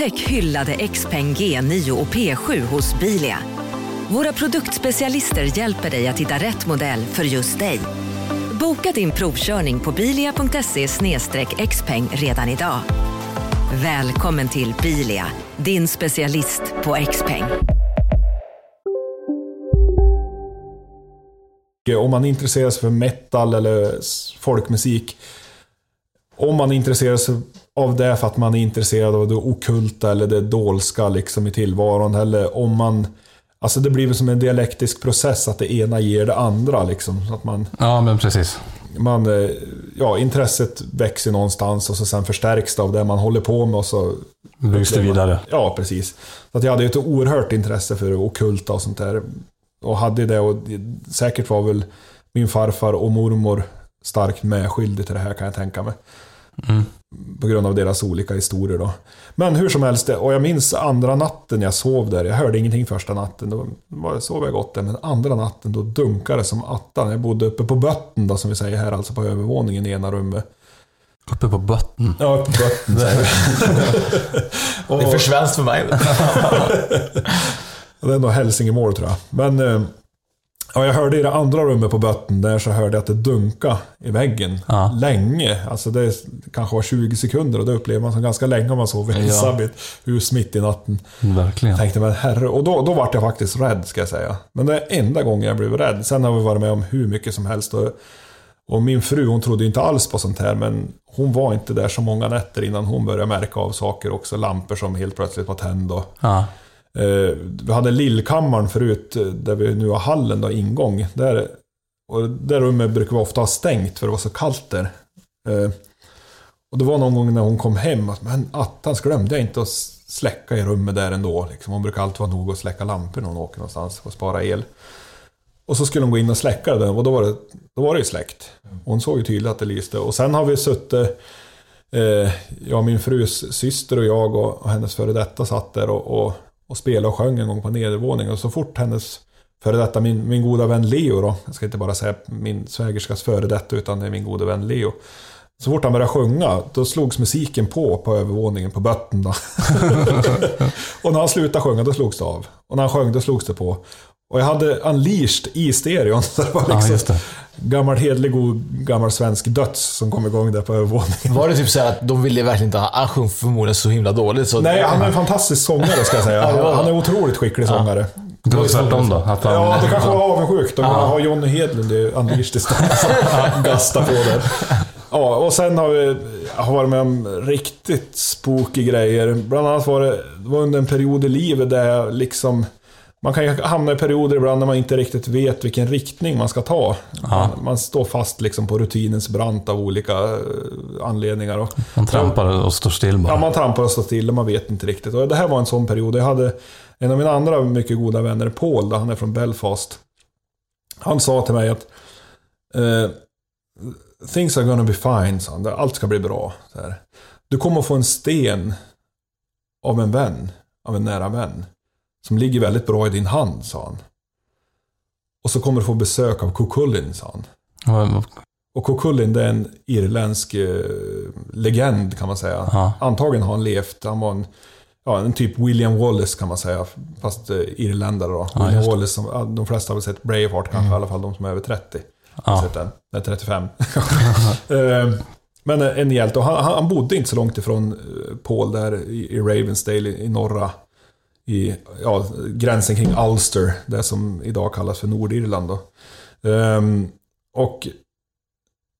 Upptäck hyllade XPeng G9 och P7 hos Bilia. Våra produktspecialister hjälper dig att hitta rätt modell för just dig. Boka din provkörning på bilia.se xpeng redan idag. Välkommen till Bilia, din specialist på XPeng. Om man intresserar sig för metal eller folkmusik. Om man intresserar sig av det för att man är intresserad av det okulta eller det dolska liksom i tillvaron. Eller om man... Alltså det blir väl som en dialektisk process att det ena ger det andra liksom. Så att man, Ja, men precis. man, eh, ja, intresset växer någonstans och så sen förstärks det av det man håller på med och så... Byggs det vidare. Ja, precis. Så att jag hade ju ett oerhört intresse för det okulta och sånt där. Och hade det och säkert var väl min farfar och mormor starkt medskyldig till det här kan jag tänka mig. Mm. På grund av deras olika historier då. Men hur som helst, och jag minns andra natten jag sov där. Jag hörde ingenting första natten, då sov jag gott där. Men andra natten då dunkade det som attan. Jag bodde uppe på botten då som vi säger här, alltså på övervåningen i ena rummet. Uppe på botten. Ja, uppe på botten säger vi. Det är för svenskt för mig. Det är nog Hälsingemål tror jag. Men ja, jag hörde i det andra rummet på botten där så hörde jag att det dunka i väggen. Ja. Länge. Alltså det kanske var 20 sekunder och det upplever man som ganska länge om man sover i Ja. Sabit hus mitt i natten. Verkligen. Tänkte men herre, och då, då vart jag faktiskt rädd ska jag säga. Men det är enda gången jag blev rädd. Sen har vi varit med om hur mycket som helst. Och, och min fru hon trodde inte alls på sånt här men hon var inte där så många nätter innan hon började märka av saker också. Lampor som helt plötsligt var tända. och- Ja. Eh, vi hade lillkammaren förut, eh, där vi nu har hallen, då, ingång. Där, och det rummet brukar vi ofta ha stängt för det var så kallt där. Eh, och det var någon gång när hon kom hem, att men attans glömde jag inte att släcka i rummet där ändå. Liksom. Hon brukar alltid vara nog att släcka lampor när hon åker någonstans och spara el. Och så skulle hon gå in och släcka den och då var det, då var det ju släckt. Hon såg ju tydligt att det lyste. Och sen har vi suttit, eh, jag, min frus syster och jag och, och hennes före detta satt där och, och, och spelade och sjöng en gång på nedervåningen. Och så fort hennes före detta, min, min goda vän Leo då, jag ska inte bara säga min svägerskas före detta utan det är min gode vän Leo. Så fort han började sjunga, då slogs musiken på på övervåningen på botten då. och när han slutade sjunga, då slogs det av. Och när han sjöng, då slogs det på. Och jag hade unleashed i stereon. Så det var Ja, liksom just det. gammal hedlig god gammal svensk döds som kom igång där på övervåningen. Var det typ så här att de ville verkligen inte ha... Han sjöng förmodligen så himla dåligt. Så Nej, han är en fantastisk sångare ska jag säga. Ja, var- Han är otroligt skicklig sångare. Det var tvärtom då? Att han, Ja, det kanske var avundsjukt. De har Johnny Hedlund i Unleashed istället. som Gastar på där. Ja, och sen har vi har varit med om riktigt spooky grejer. Bland annat var det, det var under en period i livet där jag liksom... Man kan ju hamna i perioder ibland när man inte riktigt vet vilken riktning man ska ta. Man, man står fast liksom på rutinens brant av olika eh, anledningar. Och, han trampar och står still bara. Ja, man trampar och står still och man vet inte riktigt. Och det här var en sån period. Jag hade en av mina andra mycket goda vänner, Paul, han är från Belfast. Han sa till mig att eh, Things are gonna be fine, sa han. Allt ska bli bra. Du kommer få en sten av en vän, av en nära vän. Som ligger väldigt bra i din hand, sa han. Och så kommer du få besök av Cucullin, sa han. Ja, Och Cucullin det är en irländsk eh, legend kan man säga. Ja. Antagligen har han levt, han var en, ja, en typ William Wallace kan man säga. Fast eh, irländare då. Ja, William. Wallace, som, de flesta har väl sett Braveheart kanske, i alla fall de som är över 30. Har Ja. sett den. Nej, 35. Eh, Men en hjälte. Och han, han bodde inte så långt ifrån eh, Paul där i, Ravensdale i norra i ja, gränsen kring Ulster, det som idag kallas för Nordirland. Ehm, och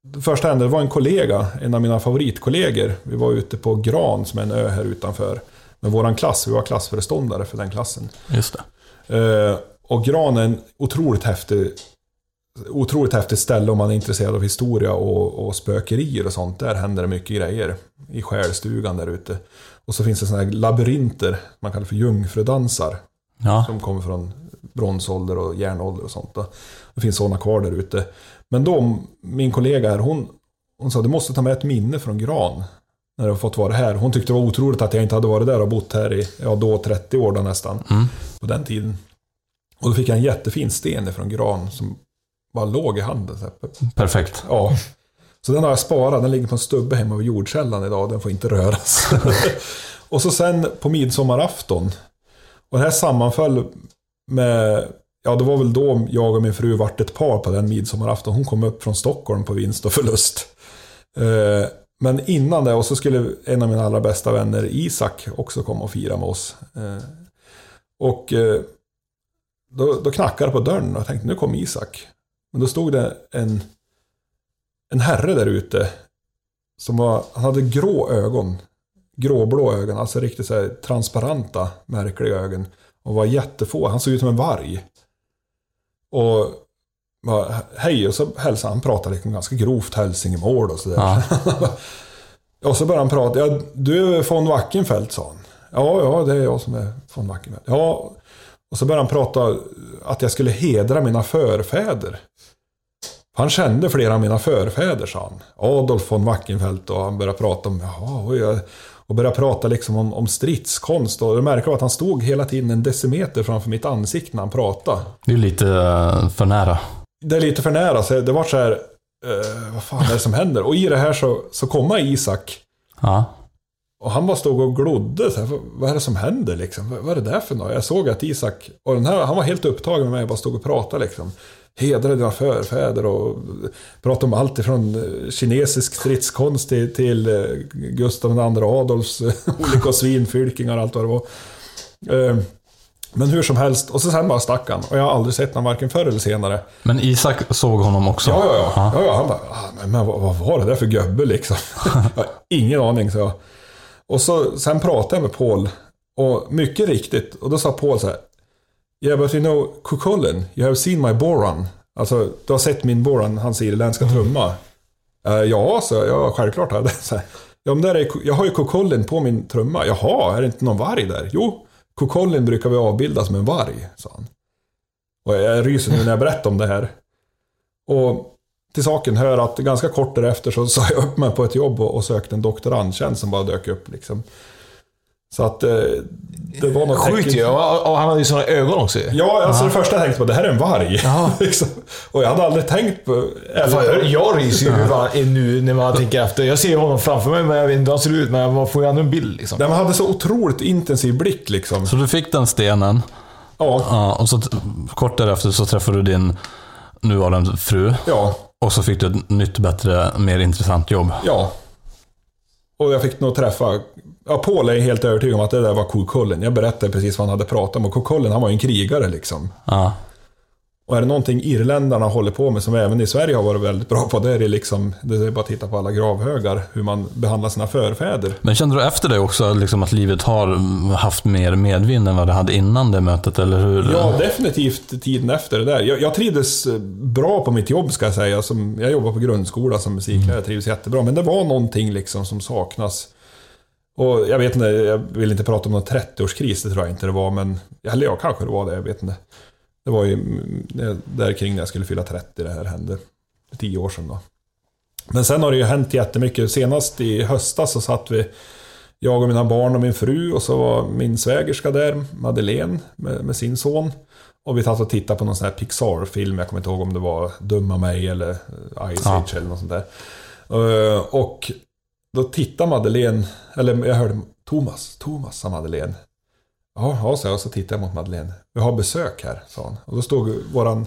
det första hände, var en kollega, en av mina favoritkollegor. Vi var ute på Gran, som är en ö här utanför. Med våran klass, vi var klassföreståndare för den klassen. Just det. Eh, och Gran är en otroligt häftig Otroligt häftigt ställe om man är intresserad av historia och, och spökerier och sånt. Där händer det mycket grejer. I själstugan där ute. Och så finns det sådana här labyrinter, man kallar för jungfrudansar. Ja. Som kommer från bronsålder och järnålder och sånt. Då. Det finns sådana kvar där ute. Men då, min kollega här, hon, hon sa du måste ta med ett minne från Gran. När du har fått vara här. Hon tyckte det var otroligt att jag inte hade varit där och bott här i, ja då 30 år då nästan. Mm. På den tiden. Och då fick jag en jättefin sten från Gran som bara låg i handen. Perfekt. Ja. Så den har jag sparat, den ligger på en stubbe hemma vid jordkällan idag, den får inte röras. och så sen på midsommarafton, och det här sammanföll med, ja det var väl då jag och min fru vart ett par på den midsommarafton. Hon kom upp från Stockholm på vinst och förlust. Eh, Men innan det, och så skulle en av mina allra bästa vänner, Isak, också komma och fira med oss. Eh, Och eh, då, då knackade det på dörren och jag tänkte nu kommer Isak. Men då stod det en, en herre där ute. Som var, han hade grå ögon. Gråblå ögon, alltså riktigt så transparenta, märkliga ögon. Och var jättefå, han såg ut som en varg. Och bara, hej, och så hälsade han, pratade liksom ganska grovt hälsingemål och sådär. Ja. och så började han prata, ja, du är von Wackenfeldt, sa han. Ja, ja, det är jag som är von Wackenfeldt. Ja, och så började han prata att jag skulle hedra mina förfäder. Han kände flera av mina förfäder, sa han. Adolf von Wackenfeldt och han började prata om, jaha, jag- och började prata liksom om, om stridskonst. Och det var att han stod hela tiden en decimeter framför mitt ansikte när han pratade. Det är lite eh, för nära. Det är lite för nära, så det var så här, eh, vad fan är det som händer? Och i det här så, så kommer Isak, Ja. och han bara stod och glodde. Så här, vad, är det som händer liksom? Vad, vad är det där för något? Jag såg att Isak, och den här, han var helt upptagen med mig och bara stod och pratade liksom. Hedra dina förfäder och pratade om allt ifrån eh, kinesisk stridskonst till, till eh, Gustav II Adolfs eh, olika svinfylkingar och allt vad det var. Men hur som helst, och så sen bara stack han. Och jag har aldrig sett honom varken förr eller senare. Men Isak såg honom också? Ja, ja, ja. ja, ja han bara, ah, men, men vad, vad var det där för gubbe liksom? jag har ingen aning, så jag. Och så, sen pratade jag med Paul. Och mycket riktigt, och då sa Paul så här. Yeah, but you know, Cucullin, you have seen my boran. Alltså, du har sett min Boran, hans irländska trumma. Eh, ja, så ja, självklart har jag det. Ja, men där är, jag har ju Cucullin på min trumma. Jaha, är det inte någon varg där? Jo, Cucullin brukar vi avbilda som en varg, sa han. Och jag ryser nu när jag berättar om det här. Och till saken hör att ganska kort därefter så sa jag upp mig på ett jobb och, och sökte en doktorandtjänst som bara dök upp. Liksom. Så att eh, det var något Sjukt ju. Och, han hade ju sådana ögon också ju. Ja, alltså det första jag tänkte på, det här är en varg. liksom. Och jag hade aldrig tänkt på... Fan, jag, jag ryser ju nu när man tänker efter. Jag ser honom framför mig, men jag vet inte hur han ser ut. Men man får ju ändå en bild liksom. Man hade så otroligt intensiv blick liksom. Så du fick den stenen. Ja, Ja, och så kort därefter så träffade du din nuvarande fru. ja, Och så fick du ett nytt, bättre, mer intressant jobb. ja. Och jag fick nog träffa... Ja, Paul är helt övertygad om att det där var Cucullin. Jag berättade precis vad han hade pratat om. Och Cucullin, han var ju en krigare liksom. Ja. Och är det någonting irländarna håller på med som även i Sverige har varit väldigt bra på, det är det liksom, det är bara att titta på alla gravhögar, hur man behandlar sina förfäder. Men kände du efter det också liksom att livet har mm, haft mer medvind än vad det hade innan det mötet, eller hur? Ja, definitivt tiden efter det där. Jag, jag trivdes eh, bra på mitt jobb ska jag säga. Som, jag jobbar på grundskola som musiklärare, jag trivs jättebra. Men det var någonting liksom som saknas. Och jag vet inte, jag vill inte prata om någon 30-årskris, det tror jag inte det var. Men, eller ja, kanske det var det, jag vet inte. Det var ju där kring när jag skulle fylla 30 det här hände. Tio år sedan då. Men sen har det ju hänt jättemycket. Senast i höstas så satt vi, jag och mina barn och min fru och så var min svägerska där, Madeleine, med, med sin son. Och vi satt och tittade på någon sån här Pixar-film, jag kommer inte ihåg om det var Dumma mig eller eh, Ice Ja. Age eller något sånt där. Eh, Och då tittade Madeleine, eller jag hörde Thomas, Thomas sa Madeleine. Ja, ja, så jag, så tittade jag mot Madeleine. Vi har besök här, sa hon. Och då stod våran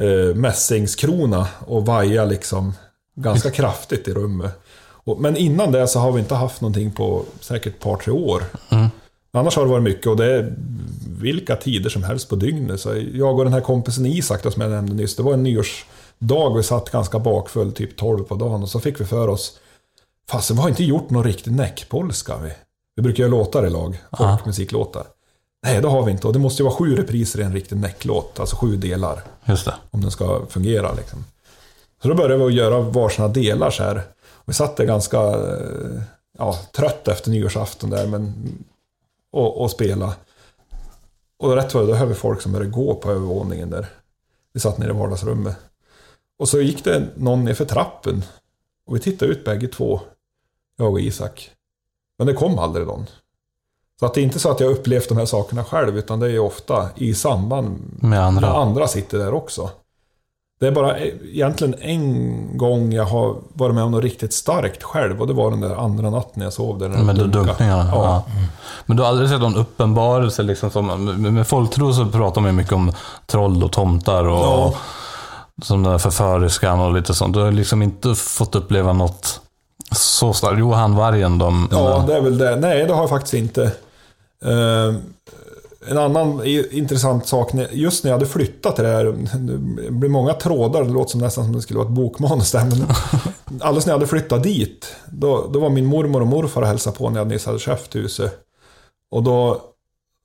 eh, mässingskrona och vaja liksom ganska kraftigt i rummet. Och, men innan det så har vi inte haft någonting på säkert ett par, tre år. Mm. Annars har det varit mycket och det är vilka tider som helst på dygnet. Så jag och den här kompisen Isak då, som jag nämnde nyss, det var en nyårsdag vi satt ganska bakfull, typ 12 på dagen. Och så fick vi för oss, fasen vi har inte gjort någon riktig näckpolska. Vi, vi brukar göra låtar i lag, folkmusiklåtar. Nej, det har vi inte. Och det måste ju vara sju repriser i en riktig näcklåt, alltså sju delar Just det. om den ska fungera. Liksom. Så då började vi att göra varsina delar så här. Vi satt där ganska eh, ja, trött efter nyårsafton där, men och, och spela. Och rätt vad det, då hör vi folk som började gå på övervåningen där. Vi satt nere i vardagsrummet. Och så gick det någon ner för trappen. Och vi tittade ut bägge två, jag och Isak. Men det kom aldrig någon. Så att det är inte så att jag upplevt de här sakerna själv, utan det är ofta i samband Med andra. andra sitter där också. Det är bara egentligen en gång jag har varit med om något riktigt starkt själv och det var den där andra natten jag sov där. Med dunkade. dunkningarna? Ja. Ja. Men du har aldrig sett någon uppenbarelse? Liksom som, med med folktro så pratar man ju mycket om troll och tomtar och Ja. som den där förföriskan och lite sånt. Du har liksom inte fått uppleva något så starkt? Jo, han vargen de... Ja, det är väl det. Nej, det har jag faktiskt inte. Eh, en annan intressant sak, just när jag hade flyttat till det här, det blir många trådar, det låter som nästan som det skulle vara ett bokmanus där, men alldeles när jag hade flyttat dit, då, då var min mormor och morfar och hälsade på när jag nyss hade köpt huset. Och då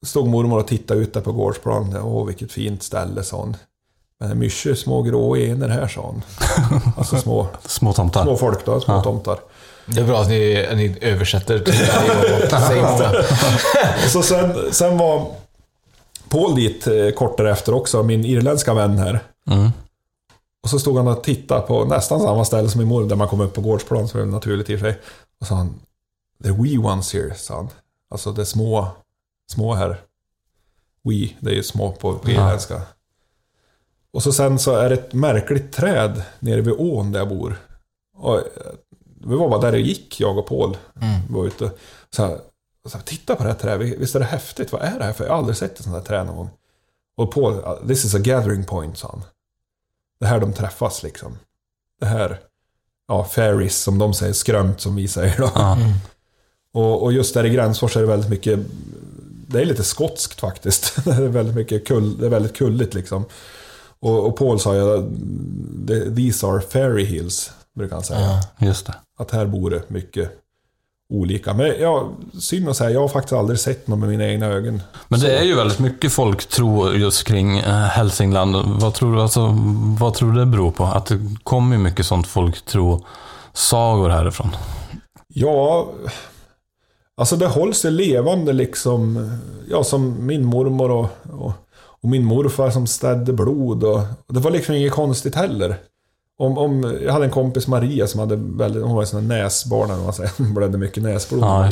stod mormor och tittade ut där på gårdsplan. Åh, vilket fint ställe, sa hon. Men det är mycket små grå ener här, sa hon. Alltså små, Små tomtar. små folk då, små Ja. tomtar. Det är bra att ni, ni översätter till det. Och så sen, sen var Paul dit eh, kort därefter också, min irländska vän här. Mm. Och så stod han och tittade på nästan samma ställe som i mål där man kom upp på gårdsplan, som är naturligt i och för sig. Och sa han, The wee ones here, sa han. Alltså det små, små här. We, det är ju små på, irländska. Och så sen så är det ett märkligt träd nere vid ån där jag bor. Och eh, vi var bara där det gick, jag och Paul. Var ute. Så här, så här, titta på det här trädet, visst är det häftigt? Vad är det här för? Jag har aldrig sett ett sånt här träd någon gång. Och Paul, this is a gathering point, sa han. Det här de träffas liksom. Det här, ja, fairies som de säger, skrömt som vi säger då. Ja. Och, och just där i Gränsfors är det väldigt mycket, det är lite skotskt faktiskt. Det är väldigt mycket kull, det är väldigt kulligt liksom. Och, och Paul sa ju, "The- these are fairy hills, brukar han säga. Just det. Att här bor det mycket olika. Men ja, synd att säga, jag har faktiskt aldrig sett något med mina egna ögon. Men det är ju väldigt mycket folktro just kring eh, Hälsingland. Vad tror du, alltså, vad tror du det beror på? Att det kommer mycket sånt folktro-sagor härifrån. Ja, alltså det hålls ju levande liksom. Ja, som min mormor och, och, och min morfar som städde blod. Och, och det var liksom inget konstigt heller. Om, om, jag hade en kompis, Maria, som hade väldigt, hon var en sån näsbarn, eller vad man säger. Hon blödde mycket näsblod. Ja,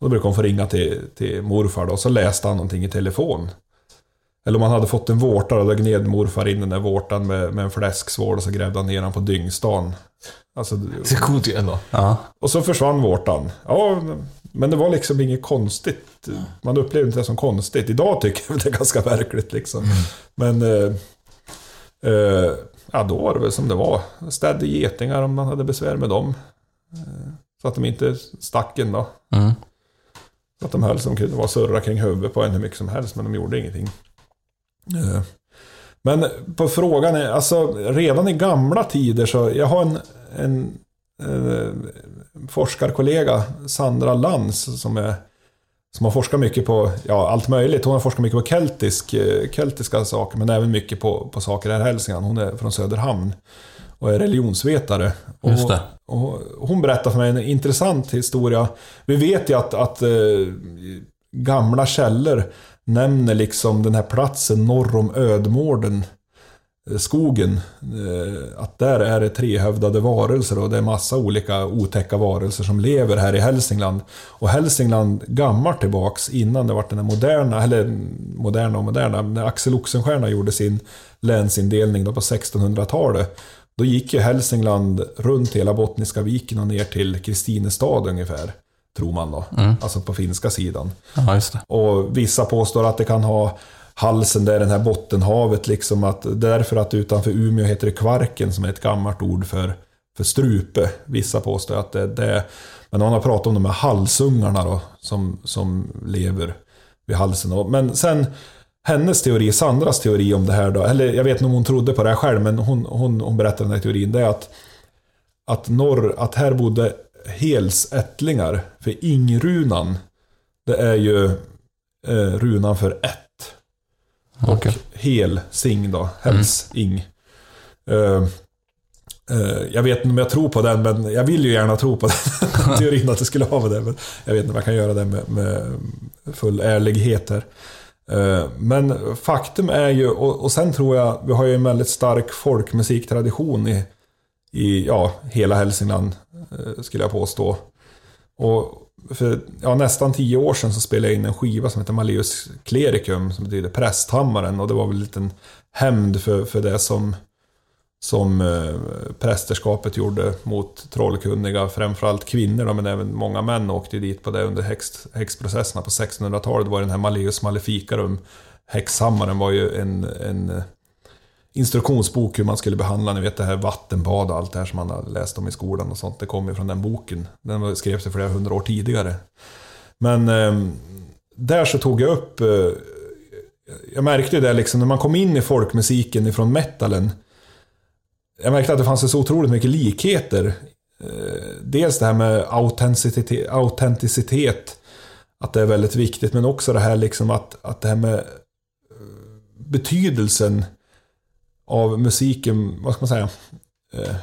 då brukade hon få ringa till, till morfar då, och så läste han någonting i telefon. Eller om han hade fått en vårta, då gned morfar in den där vårtan med, med en fläsksvål och så grävde han ner den på dyngstan. Alltså, Det är coolt ju ändå. Ja, och så försvann vårtan. Ja, men det var liksom inget konstigt. Man upplevde inte det som konstigt. Idag tycker jag det är ganska verkligt liksom. Men... Eh, ja, då var det väl som det var. Städde getingar om man hade besvär med dem. Eh, så att de inte stack en då. mm. Så att de höll som kunde vara surra kring huvudet på en hur mycket som helst, men de gjorde ingenting. Eh, Men på frågan är, alltså redan i gamla tider så, jag har en, en eh, forskarkollega, Sandra Lantz, som, är, som har forskat mycket på ja, allt möjligt. Hon har forskat mycket på keltisk, eh, keltiska saker, men även mycket på, på saker här i Hälsingland. Hon är från Söderhamn och är religionsvetare. Och, och hon berättar för mig en intressant historia. Vi vet ju att, att eh, gamla källor nämner liksom den här platsen norr om Ödmården, skogen. Eh, att där är det trehövdade varelser och det är massa olika otäcka varelser som lever här i Hälsingland. Och Hälsingland gammalt tillbaks innan det var den här moderna, eller moderna och moderna, när Axel Oxenstierna gjorde sin länsindelning då på 1600-talet. Då gick ju Hälsingland runt hela Bottniska viken och ner till Kristinestad ungefär. Tror man då. Alltså på finska sidan. ja. Och vissa påstår att det kan ha halsen där, den här bottenhavet liksom. Att, därför att utanför Umeå heter det Kvarken som är ett gammalt ord för, för strupe. Vissa påstår att det är det. Men man har pratat om de här halsungarna då, som, som lever vid halsen. Men sen hennes teori, Sandras teori om det här då, eller jag vet inte om hon trodde på det här själv, men hon, hon, hon berättade den här teorin, det är att, att, norr, att här bodde helsättlingar. För ingrunan, det är ju eh, runan för ett. Okej. Och hel, sing då, häls, ing. Eh, eh, jag vet inte om jag tror på den, men jag vill ju gärna tro på den teorin att det skulle ha med det. Men jag vet inte om jag kan göra det med, med full ärlighet här. Eh, Men faktum är ju, och, och sen tror jag, vi har ju en väldigt stark folkmusiktradition i, i ja, hela Hälsingland, skulle jag påstå. Och för ja, nästan tio år sedan så spelade jag in en skiva som heter Malleus Clericum, som betyder prästhammaren. Och det var väl en liten hämnd för, för det som som eh, prästerskapet gjorde mot trollkunniga, framförallt kvinnor då, men även många män åkte dit på det under häxprocesserna på 1600-talet. var den här Malleus Maleficarum. Häxhammaren var ju en, en instruktionsbok hur man skulle behandla, ni vet det här vattenbad och allt det här som man har läst om i skolan och sånt. Det kommer ju från den boken. Den skrevs ju flera hundra år tidigare. Men eh, där så tog jag upp eh, jag märkte det liksom när man kom in i folkmusiken ifrån metalen. Jag märkte att det fanns så otroligt mycket likheter. Eh, dels det här med autenticitet, autenticitet, att det är väldigt viktigt, men också det här liksom att, att det här med eh, betydelsen av musiken, vad ska man säga? Eh,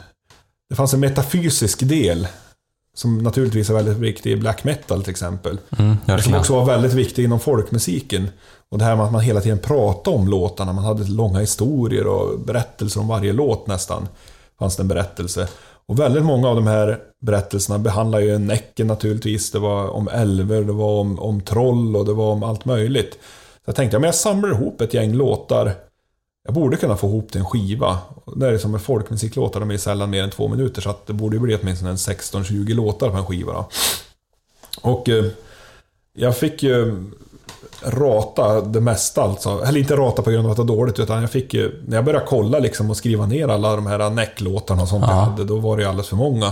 det fanns en metafysisk del som naturligtvis är väldigt viktig i black metal till exempel. Mm, men som också var väldigt viktig inom folkmusiken. Och det här med att man hela tiden pratade om låtarna, man hade långa historier och berättelser om varje låt nästan. Fanns det en berättelse. Och väldigt många av de här berättelserna behandlar ju Näcken naturligtvis. Det var om älver, det var om, om troll och det var om allt möjligt. Så jag tänkte, ja, men jag samlar ihop ett gäng låtar. Jag borde kunna få ihop till en skiva. Det är som med folkmusiklåtar, de är sällan mer än två minuter. Så att det borde ju bli åtminstone en 16-20 låtar på en skiva. Då. Och eh, jag fick ju rata det mesta alltså. Eller inte rata på grund av att det var dåligt, utan jag fick ju... När jag började kolla liksom och skriva ner alla de här näcklåtarna och sånt jag hade, då var det ju alldeles för många.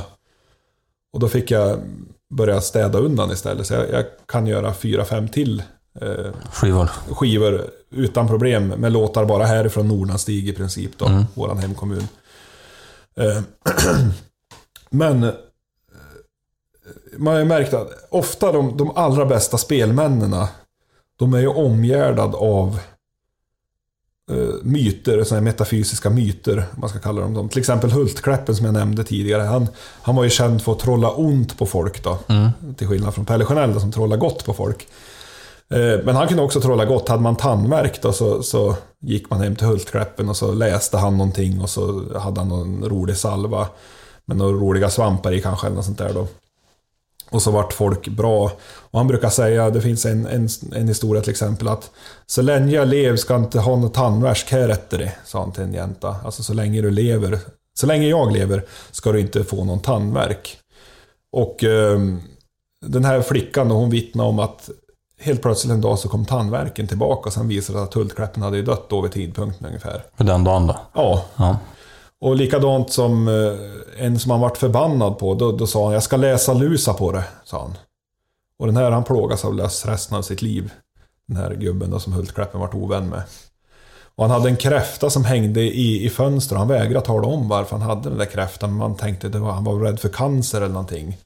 Och då fick jag börja städa undan istället. Så jag, jag kan göra fyra, fem till eh, Skivor. skivor utan problem med låtar bara härifrån Nordanstig i princip då, Mm. våran hemkommun. Eh, Men eh, man har ju märkt att ofta de, de allra bästa spelmännen de är ju omgärdad av eh, myter, sådana metafysiska myter, man ska kalla dem. Till exempel Hultkläppen som jag nämnde tidigare. Han, han var ju känd för att trolla ont på folk då. Mm. Till skillnad från Pelle Sjönell som trollar gott på folk. Eh, men han kunde också trolla gott. Hade man tandvärk då så, så gick man hem till Hultkläppen och så läste han någonting och så hade han någon rolig salva. Med några roliga svampar i kanske eller något sånt där då. Och så vart folk bra. Och han brukar säga, det finns en, en, en historia till exempel att Så länge jag lever ska jag inte ha någon tandvärk här efter det, sa han till en jänta. Alltså så länge du lever, så länge jag lever ska du inte få någon tandvärk. Och eh, den här flickan då, hon vittnade om att helt plötsligt en dag så kom tandvärken tillbaka och sen visade det att Hultkläppen hade dött då vid tidpunkten ungefär. För den dagen då? Ja, Ja. och likadant som eh, en som han vart förbannad på, då, då sa han jag ska läsa lusa på det, sa han. Och den här han plågas av lös resten av sitt liv. Den här gubben då som Hultkläppen vart ovän med. Och han hade en kräfta som hängde i, i fönstret. Han vägrade tala om varför han hade den där kräftan. Men man tänkte att han var rädd för cancer eller någonting.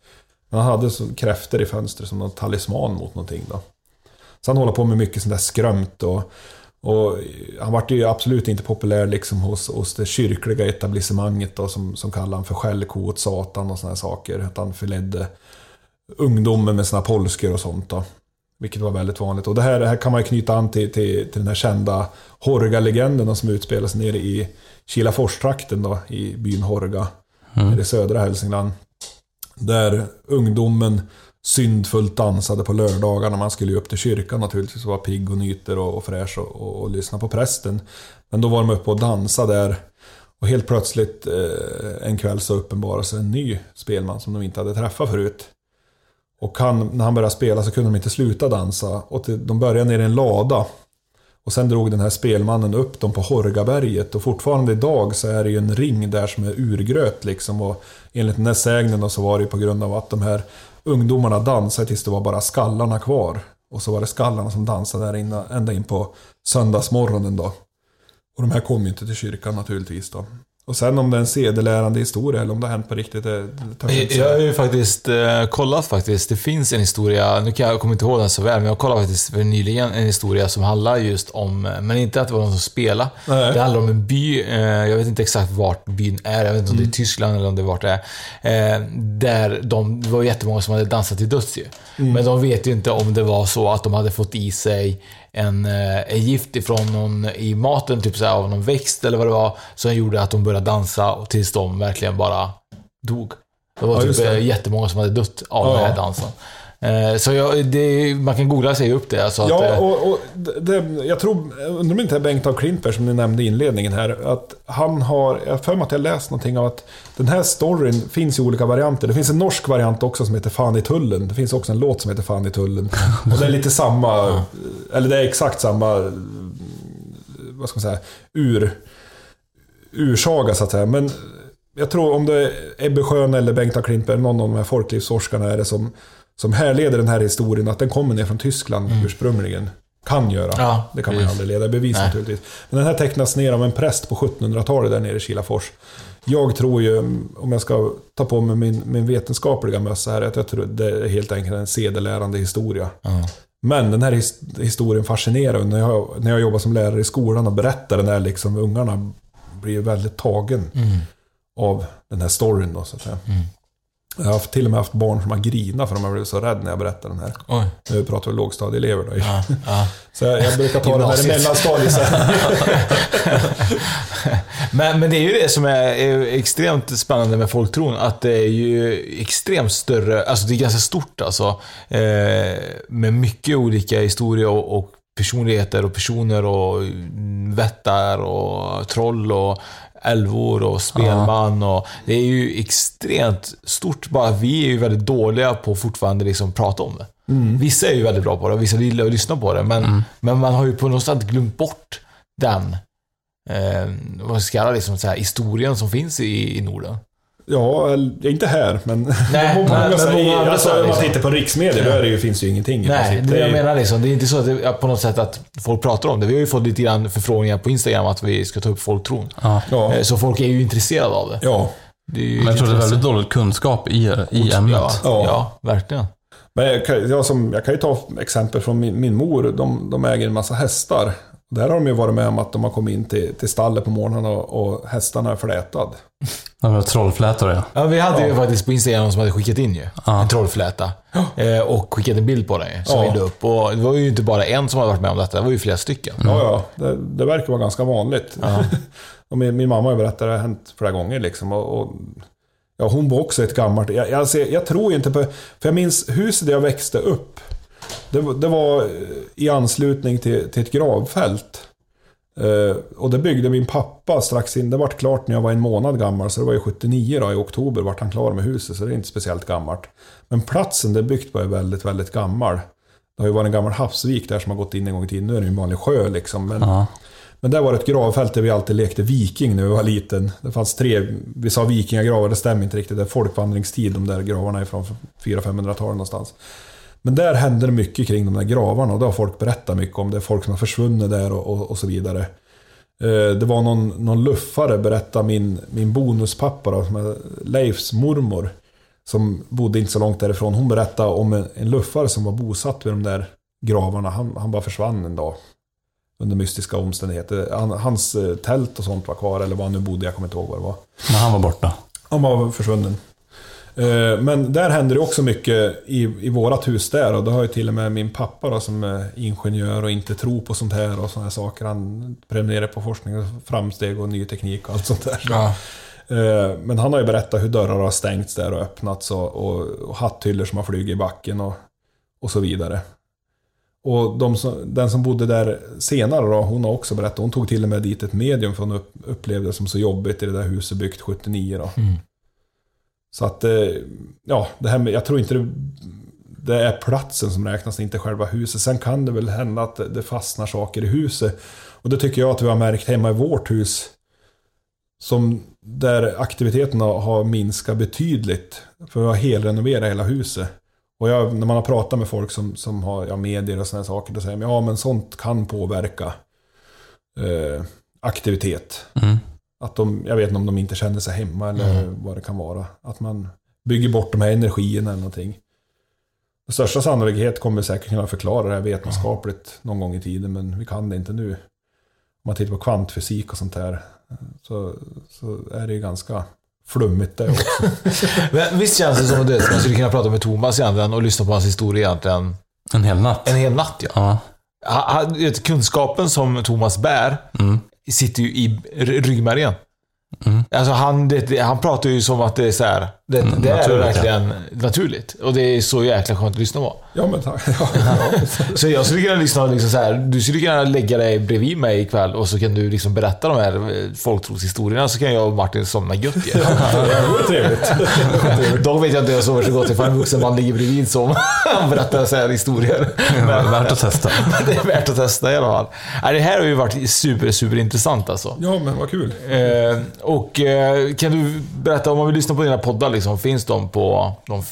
Men han hade så kräftor i fönstret som någon talisman mot någonting då. Så han håller på med mycket sånt där skrömt och, och han vart ju absolut inte populär liksom hos, hos det kyrkliga etablissemanget då, som, som kallar han för skällko åt Satan och såna här saker. Att han förledde ungdomen med sina polskor och sånt då. Vilket var väldigt vanligt. Och det här, det här kan man ju knyta an till, till, till den här kända Horga-legenden som utspelar sig nere i Kilaforstrakten då, i byn Horga. Mm. i södra Hälsingland. Där ungdomen syndfullt dansade på lördagarna. man skulle ju upp till kyrkan naturligtvis och vara pigg och nyter och, och fräsch och, och, och lyssna på prästen. Men då var de uppe och dansade där. Och helt plötsligt eh, en kväll så uppenbarade sig en ny spelman som de inte hade träffat förut. Och han, när han började spela så kunde de inte sluta dansa. Och till, de började ner i en lada. Och sen drog den här spelmannen upp dem på Horgaberget. Och fortfarande idag så är det ju en ring där som är urgröt liksom. Och enligt den här sägnen så var det ju på grund av att de här ungdomarna dansade tills det var bara skallarna kvar. Och så var det skallarna som dansade där inne, ända in på söndagsmorgonen då. Och de här kom ju inte till kyrkan naturligtvis då. Och sen om det är en sedelärande historia eller om det har hänt på riktigt, det, det jag har ju faktiskt eh, kollat faktiskt. Det finns en historia, nu kan jag, jag kommer inte ihåg den så väl, men jag kollade faktiskt för nyligen en historia som handlar just om, eh, men inte att det var någon som spelade. Nej. Det handlar om en by, eh, jag vet inte exakt vart byn är, jag vet inte om det är Tyskland eller om det är vart det är. Eh, där de, det var jättemånga som hade dansat till döds ju. Men de vet ju inte om det var så att de hade fått i sig en, eh, en gift ifrån någon i maten, typ så här, av någon växt eller vad det var, som gjorde att de började dansa och tills de verkligen bara dog. Det var Ja, typ det. det. jättemånga som hade dött av Ja. den här dansen. Eh, Så jag, det, man kan googla sig upp det. Alltså att, Ja, eh, och, och det, jag tror, undrar om inte är Bengt av Klintberg som ni nämnde i inledningen här, att han har, jag har för mig att jag läst någonting av att den här storyn finns i olika varianter. Det finns en norsk variant också som heter Fan i tullen. Det finns också en låt som heter Fan i tullen. Och det är lite samma, eller det är exakt samma, vad ska man säga, ur, ursaga så att säga. Men jag tror om det är Ebbe Schön eller Bengt av Klintberg, någon av de här folklivsforskarna är det som, som härleder den här historien, att den kommer ner från Tyskland ursprungligen. Kan göra. Ja, det kan man precis. aldrig leda bevis Nej. naturligtvis. Men den här tecknas ner av en präst på 1700-talet där nere i Kilafors. Jag tror ju, om jag ska ta på mig min, min vetenskapliga mössa här, att jag tror det är helt enkelt en sedelärande historia. Men den här his- historien fascinerar när jag, när jag jobbar som lärare i skolan och berättar den här, liksom, ungarna blir väldigt tagen av den här storyn. Då, så att säga. Jag har till och med haft barn som har grinat för de har blivit så rädda när jag berättar den här. Oj. Nu pratar vi lågstadieelever då. Ja, ja. Så jag, jag brukar ta den här i mellanstadiet. här. Men, men det är ju det som är, är extremt spännande med folktron, att det är ju extremt större, alltså det är ganska stort alltså. Eh, med mycket olika historier och, och personligheter och personer och mm, vättar och troll och älvor och spelman och det är ju extremt stort, bara vi är ju väldigt dåliga på att fortfarande liksom prata om det. Vissa är ju väldigt bra på det och vissa gillar att lyssna på det, men, men man har ju på något sätt glömt bort den eh, vad ska jag kalla det, liksom så här, historien som finns i, i Norden. Ja, inte här, men... Nej, många, men- många andra alltså, om man tittar på riksmedier, då är det ju, finns det ju ingenting Nej, det är jag ju- menar liksom. Det är inte så att det, på något sätt att folk pratar om det. Vi har ju fått lite grann förfrågningar på Instagram att vi ska ta upp folktron. Ja. Ja, Eh, Så folk är ju intresserade av det. ja. det Men jag tror det är väldigt dålig kunskap i, i ämnet. Ja, Ja. ja. verkligen. Men jag kan, jag, som, jag kan ju ta exempel från min, min mor. De, de äger en massa hästar. Där har de ju varit med om att de har kommit in till, till stallet på morgonen och, och hästarna är flätad. Det var trollflätor ja. Ja, vi hade ju faktiskt på Instagram någon som hade skickat in ju. Ja. En trollfläta. Eh, och skickat en bild på den ju, som Ja. vi la upp. Och det var ju inte bara en som hade varit med om detta, det var ju flera stycken. Ja, ja. Det, det verkar vara ganska vanligt. och min, min mamma har ju berättat att det har hänt flera gånger liksom. Och, och, ja, hon var också ett gammalt... Jag, ser, jag tror ju inte på... För jag minns huset där jag växte upp. Det, var- det var eh, i anslutning till, till ett gravfält. Eh, och det byggde min pappa strax in. Det vart klart när jag var en månad gammal, så det var ju 79 då, i oktober vart han klar med huset, så det är inte speciellt gammalt. Men platsen det är byggt på är väldigt, väldigt gammal. Det har ju varit en gammal havsvik där som har gått in en gång i tiden. Nu är det ju en vanlig sjö liksom. Men, Ja. men där var det ett gravfält där vi alltid lekte viking när vi var liten. Det fanns tre, vi sa vikingagravar, det stämmer inte riktigt. Det är folkvandringstid, de där gravarna är från 400-500-talet någonstans. Men där hände det mycket kring de där gravarna och det har folk berättat mycket om. Det är folk som har försvunnit där och, och, och så vidare. Eh, Det var någon, någon luffare, berättade min, min bonuspappa, då, som är Leifs mormor, som bodde inte så långt därifrån. Hon berättade om en, en luffare som var bosatt vid de där gravarna. Han, han bara försvann en dag. Under mystiska omständigheter. Han, hans eh, tält och sånt var kvar, eller var han nu bodde, jag kommer inte ihåg vad det var. Men han var borta. Han var försvunnen. Eh, Men där händer det också mycket i, i vårat hus där. Och då har ju till och med min pappa då, som är ingenjör och inte tror på sånt här och här saker. Han prenumererar på forskning och framsteg och ny teknik och allt sånt där. Ja. Eh, Men han har ju berättat hur dörrar har stängts där och öppnats och, och, och hatthyllor som har flugit i backen och, och så vidare. Och de som, den som bodde där senare då, hon har också berättat, hon tog till och med dit ett medium för hon upp, upplevde det som så jobbigt i det där huset byggt 79 då. Så att, eh, ja, det här med, jag tror inte det, det är platsen som räknas, inte själva huset. Sen kan det väl hända att det fastnar saker i huset. Och det tycker jag att vi har märkt hemma i vårt hus. Som där aktiviteterna har minskat betydligt. För vi har helrenoverat hela huset. Och jag, när man har pratat med folk som, som har ja, medier och sådana saker, då säger de ja men sånt kan påverka eh, aktivitet. Mm. Att de, jag vet inte om de inte känner sig hemma eller vad det kan vara. Att man bygger bort de här energierna eller någonting. Med största sannolikhet kommer vi säkert kunna förklara det här vetenskapligt någon gång i tiden, men vi kan det inte nu. Om man tittar på kvantfysik och sånt där, så, så är det ju ganska flummigt det också. Men visst känns det som att man skulle kunna prata med Thomas egentligen och lyssna på hans historia egentligen En hel natt. en hel natt. Ja. Ja. Ha- ha- Kunskapen som Thomas bär Mm. Sitter ju i ryggmärgen. Mm. Alltså han, det, han pratar ju som att det är så här. Det, Mm, det är verkligen naturligt. Och det är så jäkla skönt att lyssna på. Ja, men tack. Ja. Så jag skulle kunna lyssna liksom så här, du skulle kunna lägga dig bredvid mig ikväll och så kan du liksom berätta de här eh, folktroshistorierna så kan jag och Martin somna gött ju. Det vore trevligt. Dock vet jag inte hur jag sover så gott ifall en vuxen man ligger bredvid som berättar så här historier. Men, Värt att testa. det är värt att testa i alla fall. Det här har ju varit super, super intressant alltså. Ja, men vad kul. Eh, och eh, kan du berätta, om man vill lyssna på dina poddar, liksom, finns de på de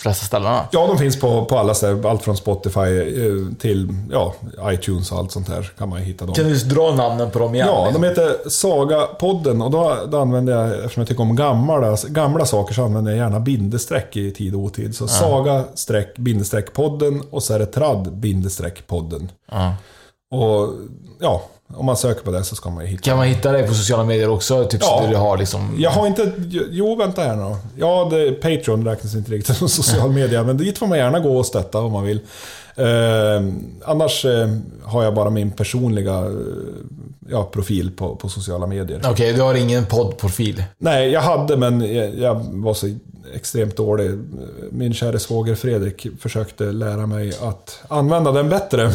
flesta ställena? Ja, de finns på, på alla ställen. Allt från Spotify eh, till ja, iTunes och allt sånt här kan man ju hitta dem. Kan du dra namnen på dem igen? Ja, liksom? de heter Saga-podden och då, då använder jag, eftersom jag tycker om gamla, gamla saker, så använder jag gärna bindestreck i tid och otid. Så saga streck bindestreck podden och så är det tradd bindestreck podden. Ja. Och ja, om man söker på det så ska man ju hitta. Kan man hitta dig på sociala medier också? Typ Ja. så du har liksom... Jag har inte... Jo, vänta här nu. Ja, det, Patreon räknas inte riktigt som social media, men dit får man gärna gå och stötta om man vill. Eh, annars eh, har jag bara min personliga eh, ja, profil på, på sociala medier. Okej, du har ingen poddprofil? Nej, jag hade, men jag, jag var så extremt dålig. Min kära svåger Fredrik försökte lära mig att använda den bättre,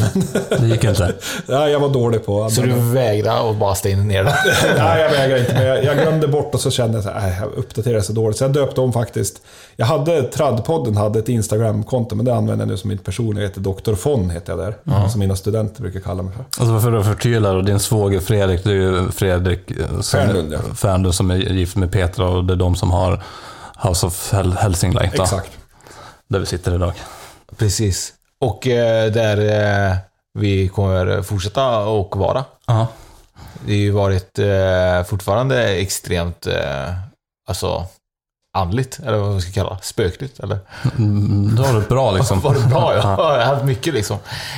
men Det gick inte. ja, jag var dålig på att Så du vägrar och bara stänga ner det? Nej, jag vägrar inte. Men jag, jag glömde bort och så kände jag att jag uppdaterar så dåligt. Så jag döpte om faktiskt. Jag hade, Traddpodden hade ett Instagram-konto, men det använder jag nu som mitt personliga. Jag heter Dr. Fon, heter jag där. Som mina studenter brukar kalla mig för. Alltså för att förtydliga då, din svåger Fredrik, det är ju Fredrik eh, som, Fernlund, ja. Fernlund som är gift med Petra och det är de som har House of Hel- Helsingland. då, Exakt. Där vi sitter idag. Precis. Och eh, där eh, vi kommer fortsätta och vara. Ja. Det har ju varit eh, fortfarande extremt, eh, alltså, andligt, eller vad man ska kalla det. Spökligt, eller? Mm, Då har du det bra liksom. Var det bra? Ja, jag har haft mycket liksom.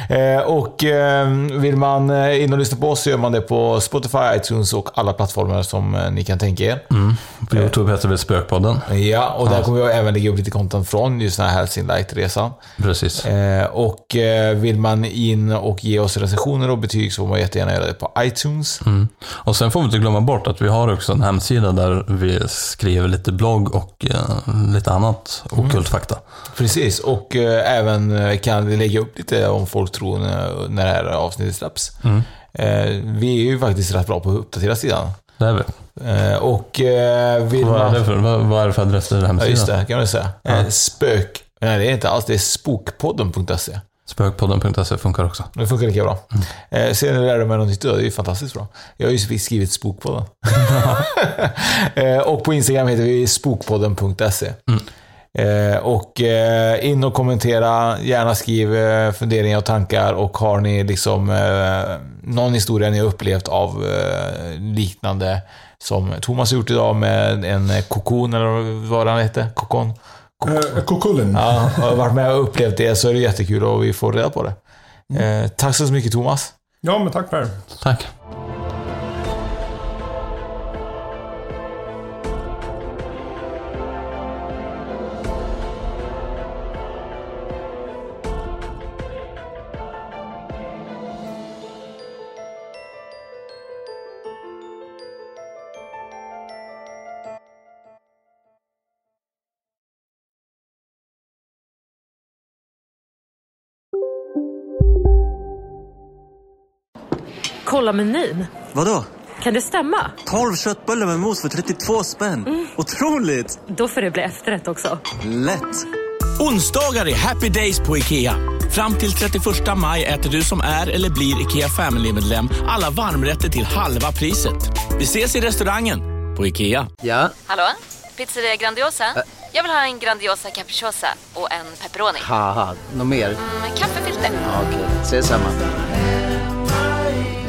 Eh, och eh, vill man eh, in och lyssna på oss så gör man det på Spotify, iTunes och alla plattformar som eh, ni kan tänka er. Mm. På Youtube heter vi Spökpodden. Ja, och där kommer vi även lägga upp lite content från just den här Helsing Light-resan. Precis. Och vill man in och ge oss recensioner och betyg så får man jättegärna göra det på iTunes. Mm. Och sen får vi inte glömma bort att vi har också en hemsida där vi skriver lite blogg och eh, lite annat okult fakta. Precis, och eh, även eh, kan vi lägga upp lite om folk tror när, när det här avsnittet släpps. Mm. Eh, vi är ju faktiskt rätt bra på att uppdatera sidan. Det är vi. Eh, och vill Vad är, det för, vad, vad är det för adress Ja, hemsidan? just det, kan man säga. Eh, spök... Nej, det är inte alls. Det är spokpodden.se. Spökpodden.se funkar också. Det funkar lika bra. Eh, sen lärde jag mig något nytt. Det är ju fantastiskt bra. Jag har ju skrivit Spokpodden. eh, och på Instagram heter vi spokpodden.se. Eh, och eh, in och kommentera, gärna skriv eh, funderingar och tankar och har ni liksom eh, någon historia ni har upplevt av eh, liknande som Thomas har gjort idag med en kokon eller vad han hette? Kokon? Eh, Kokullen. Ja, har varit med och upplevt det så är det jättekul och vi får reda på det. Eh, tack så mycket Thomas. Ja, men tack Per. Tack. Kolla menyn. Vadå? Kan det stämma? 12 köttbullar med mos för 32 spänn. Otroligt! Då får det bli efterrätt också. Lätt! Onsdagar är happy days på IKEA. Fram till 31 maj äter du som är eller blir IKEA Family-medlem alla varmrätter till halva priset. Vi ses i restaurangen på IKEA. Ja, Hallå? Pizzeria Grandiosa? Jag vill ha en Grandiosa capriciosa och en pepperoni. något mer? Med kaffefilter. Ja, Okej, ses samma.